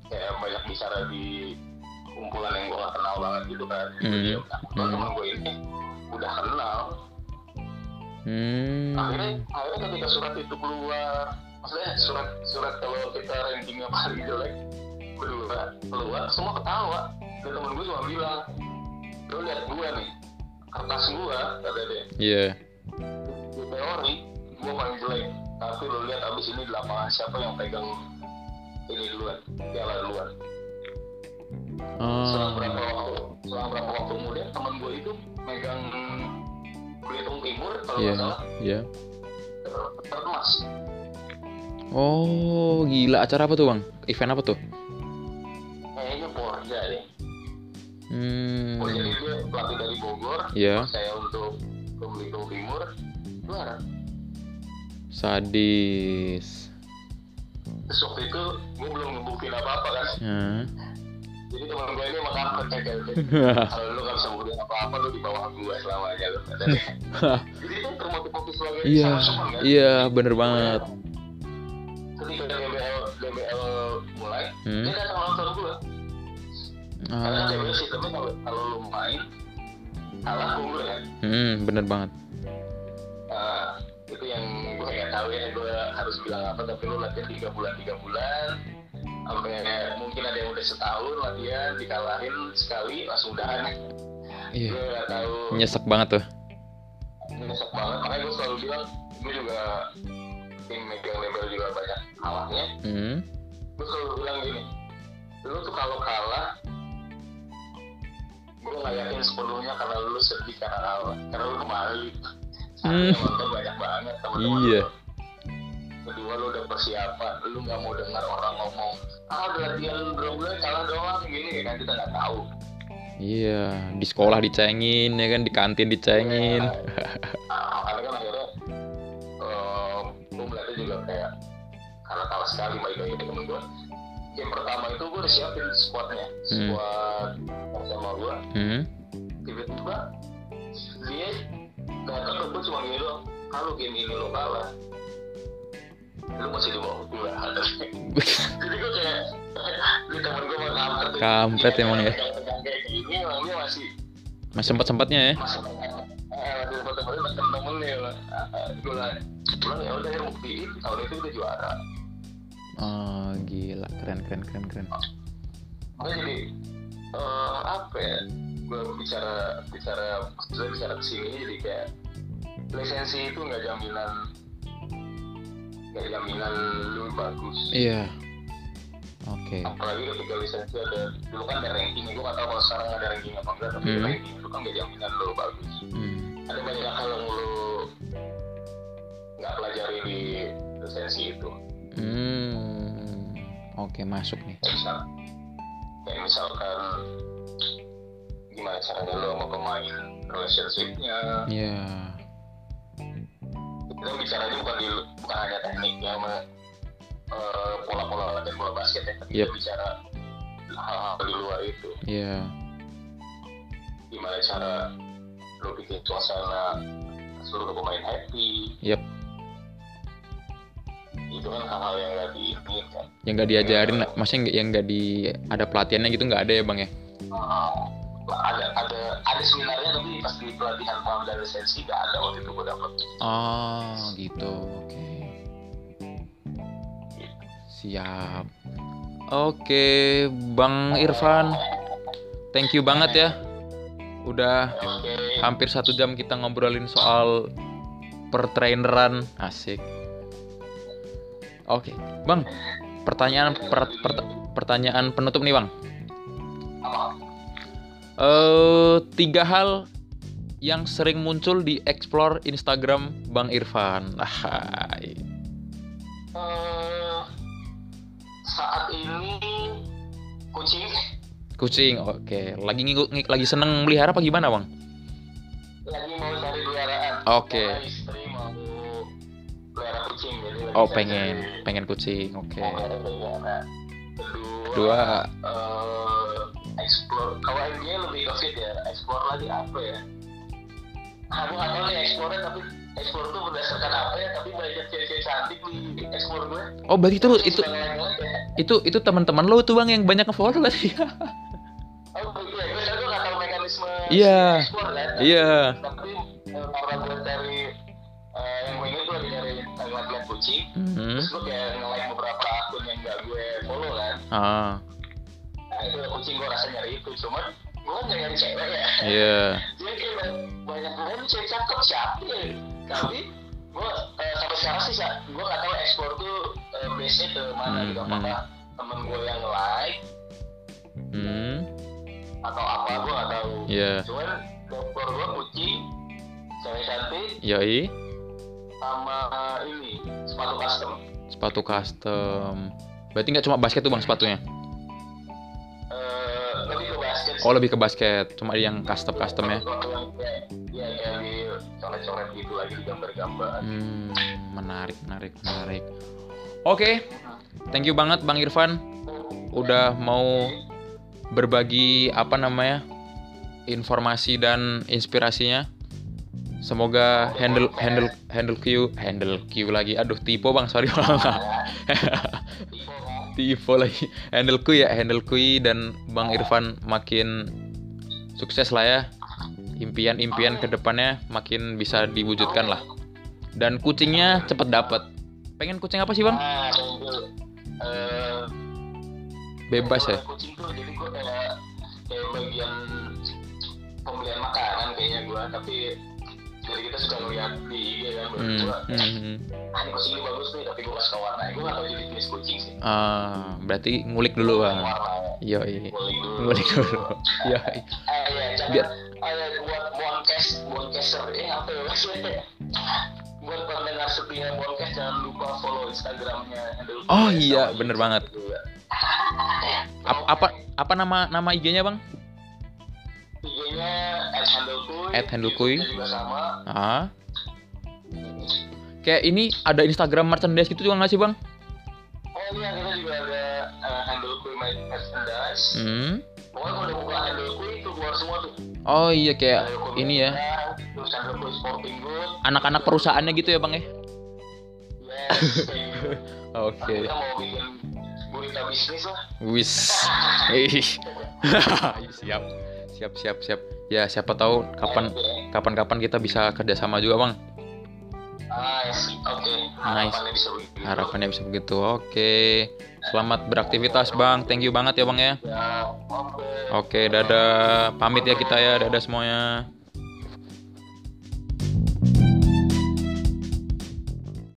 kayak banyak bicara di kumpulan yang gue gak kenal banget gitu kan Hmm. Jadi, nah, Hmm. temen gue ini udah kenal Hmm. akhirnya akhirnya ketika surat itu keluar maksudnya surat surat kalau kita rankingnya paling jelek berdua keluar semua ketawa dan temen gue cuma bilang lo lihat gue nih kertas gue kata dia Iya. di teori gue paling jelek tapi lo lihat abis ini di lapangan siapa yang pegang ini duluan piala duluan selang Ah. berapa waktu selang berapa waktu kemudian teman gue itu megang Belitung Timur kalau nggak salah Iya. ter- termas Oh, gila acara apa tuh, Bang? Event apa tuh? kayaknya Porja deh Hmm. oh jadi dia pelatih dari Bogor Iya. saya untuk ke Belitung Timur juara Sadis. terus waktu itu gue belum ngebuktiin apa-apa kan Hah? Jadi teman gue ini makan kayak kayak kalau lu gak bisa buktiin apa-apa lu di bawah gue selamanya lu jadi itu termotivasi sebagai Iya, kan? iya bener banget. ketika DBL DBL mulai Hmm. dia datang nonton gue karena Ah. DBL sistemnya kalau kalau lu main kalah unggul kan Hmm, bener banget. Nah, itu yang gue nggak tahu ya gue harus bilang apa tapi lu latihan tiga bulan tiga bulan sampai mungkin ada yang udah setahun latihan dikalahin sekali langsung udahan Iya. gue nggak tahu Nyesek banget tuh. nyesek banget makanya gue selalu bilang gue juga tim megang label juga banyak kalahnya Hmm. gue selalu bilang gini lu tuh kalau kalah gue nggak yakin sepenuhnya karena lu sedih karena kalah karena lu kembali Hmm. nonton banyak banget teman-teman Iya. lu. Kedua lu udah persiapan. Lu nggak mau dengar orang ngomong ah udah latihan dua bulan kalah doang gini kan kita nggak tahu. Iya, di sekolah dicengin ya kan, di kantin dicengin. nah, makanya kan akhirnya eh gue melihatnya juga kayak karena kalah sekali baik lagi temen gue game pertama itu gue udah siapin squadnya. Hmm. squad sama gue Hmm. tiba-tiba dia datang ke gue cuma gini doang. Kalau game ini lo kalah lu masih di bawah gue jadi gue kayak di temen gue mau kampret. Kampret Dia emang ya. gini emang masih Masih sempat-sempatnya ya. masih eh masih temen-temen masih temen nih gue bilang bilang ya udah ya buktiin tahun itu udah juara Oh, gila, keren keren keren keren. makanya jadi eh, apa ya gue bicara bicara bicara ke sini jadi kayak lisensi itu nggak jaminan nggak jaminan lu bagus Iya. Oke. apalagi ketika lisensi ada dulu kan ada ranking gue nggak tahu kalau sekarang ada ranking apa enggak tapi Hmm. ranking itu kan nggak jaminan lu bagus Hmm. ada banyak hal yang lu nggak pelajari di lisensi itu Hmm. Oke, masuk nih. kayak misal kayak misalkan gimana caranya lo sama pemain relationshipnya Iya. Kita bicaranya bukan di bukan hanya tekniknya sama eh, pola-pola dan bola basket ya tapi Yep. kita bicara hal-hal di luar itu Iya. gimana cara lo bikin suasana seluruh pemain happy Yep. itu kan hal-hal yang nggak diinginkan Yang nggak diajarin, maksudnya nggak- yang nggak di ada pelatihannya gitu nggak ada ya bang ya? Ah, ada ada ada seminarnya tapi pas di pelatihan paham dan lisensi nggak ada waktu itu gue dapet Oh gitu, oke. Siap. Oke, Bang Irfan, thank you banget ya. Udah oke hampir satu jam kita ngobrolin soal pertraineran, asik. Oke, Bang. Pertanyaan per- per- pertanyaan penutup nih, Bang. apa Eh, tiga hal yang sering muncul di explore Instagram Bang Irfan. Ahai. Eh, saat ini kucing Kucing, oke. Lagi ngigu- ngi- lagi seneng melihara apa gimana, Bang? lagi mau cari peliharaan Oke. Pelihara kucing Oh, cari- pengen pengen kucing, oke. peliharaan. kedua Dua, eh, explore kalau dia lebih ke fit ya explore lagi apa ya? Aku nggak tahu nih explore tapi explore tuh berdasarkan apa ya? Tapi banyak cewek-cewek cantik di explore gue oh berarti itu itu ya. itu itu teman-teman lo tuh bang yang banyak nge-follow berarti oh iya gue nggak tahu mekanisme Iya. explore kan? Iya. tapi eh, karena gue cari eh, yang gue ingat gue cari ngeliat-ngeliat kucing. Hmm. terus gue kayak nge-like beberapa akun yang gak gue follow kan. Ah, kucing gue rasa nyari itu cuman gue kan nyari cewek ya iya. jadi kayak banyak banget cewek cakep siapa ya tapi gue eh, sampai sekarang sih gue gak tahu explore tuh eh, base nya ke mana Hmm, gitu hmm. apakah temen gue yang like Hmm. atau apa gue gak tahu Iya. cuman explore gue kucing cewek cantik Yoi. sama eh, ini sepatu custom Sepatu custom. Berarti nggak cuma basket tuh bang sepatunya? Oh lebih ke basket, cuma yang custom custom ya? Sesuatu yang ya kayak di coret-coret gitu lagi gambar-gambar Hmm, menarik, menarik, menarik. Oke, thank you banget Bang Irfan udah mau berbagi apa namanya informasi dan inspirasinya. Semoga handle handle handle Q handle Q lagi. Aduh, tipe Bang, sorry Kan? tipe lagi. Handle Q ya, handle Q dan Bang Irfan makin sukses lah ya. Impian-impian ke depannya makin bisa diwujudkan lah. Dan kucingnya cepet dapet. Pengen kucing apa sih Bang? Nah. Eh, Bebas ya. kalau kucing tuh jadi gue kayak kayak bagian pembelian makanan kayaknya gue tapi jadi kita suka ngeliat di IG kan Hmm, berdua hmm, hmm. ah ini kucing ini bagus nih tapi gue gak suka warna gue gak tau jadi jenis kucing sih Ah, berarti ngulik dulu bang. warna Yo, iya. ngulik dulu. Yo, eh ya jangan Biar- eh, buat bonkes bonkeser eh apa ya maksudnya buat pendengar setia bonkes jangan lupa follow instagramnya Oh iya, bener banget. juga. Ap- apa apa nama nama IG-nya bang? IG-nya juga sama Ah, kayak ini ada Instagram merchandise gitu juga nggak sih bang? oh iya kita juga ada uh, handlekuy merchandise Hmm. pokoknya kalau udah buka handlekuy itu keluar semua tuh Oh iya kayak Handlekuy ini ya terus sporting good anak-anak perusahaannya gitu ya bang ya? yes Oke. kita mau bikin gurita bisnis lah Wis. Ih. siap. Siap siap siap. Ya siapa tahu kapan Oke. kapan-kapan kita bisa kerjasama juga bang. Yes. oke. harapannya bisa begitu Harapannya bisa begitu. Oke. Selamat beraktivitas, Bang. Thank you banget ya, Bang ya. ya oke Oke, dadah. Pamit ya kita ya. Dadah semuanya.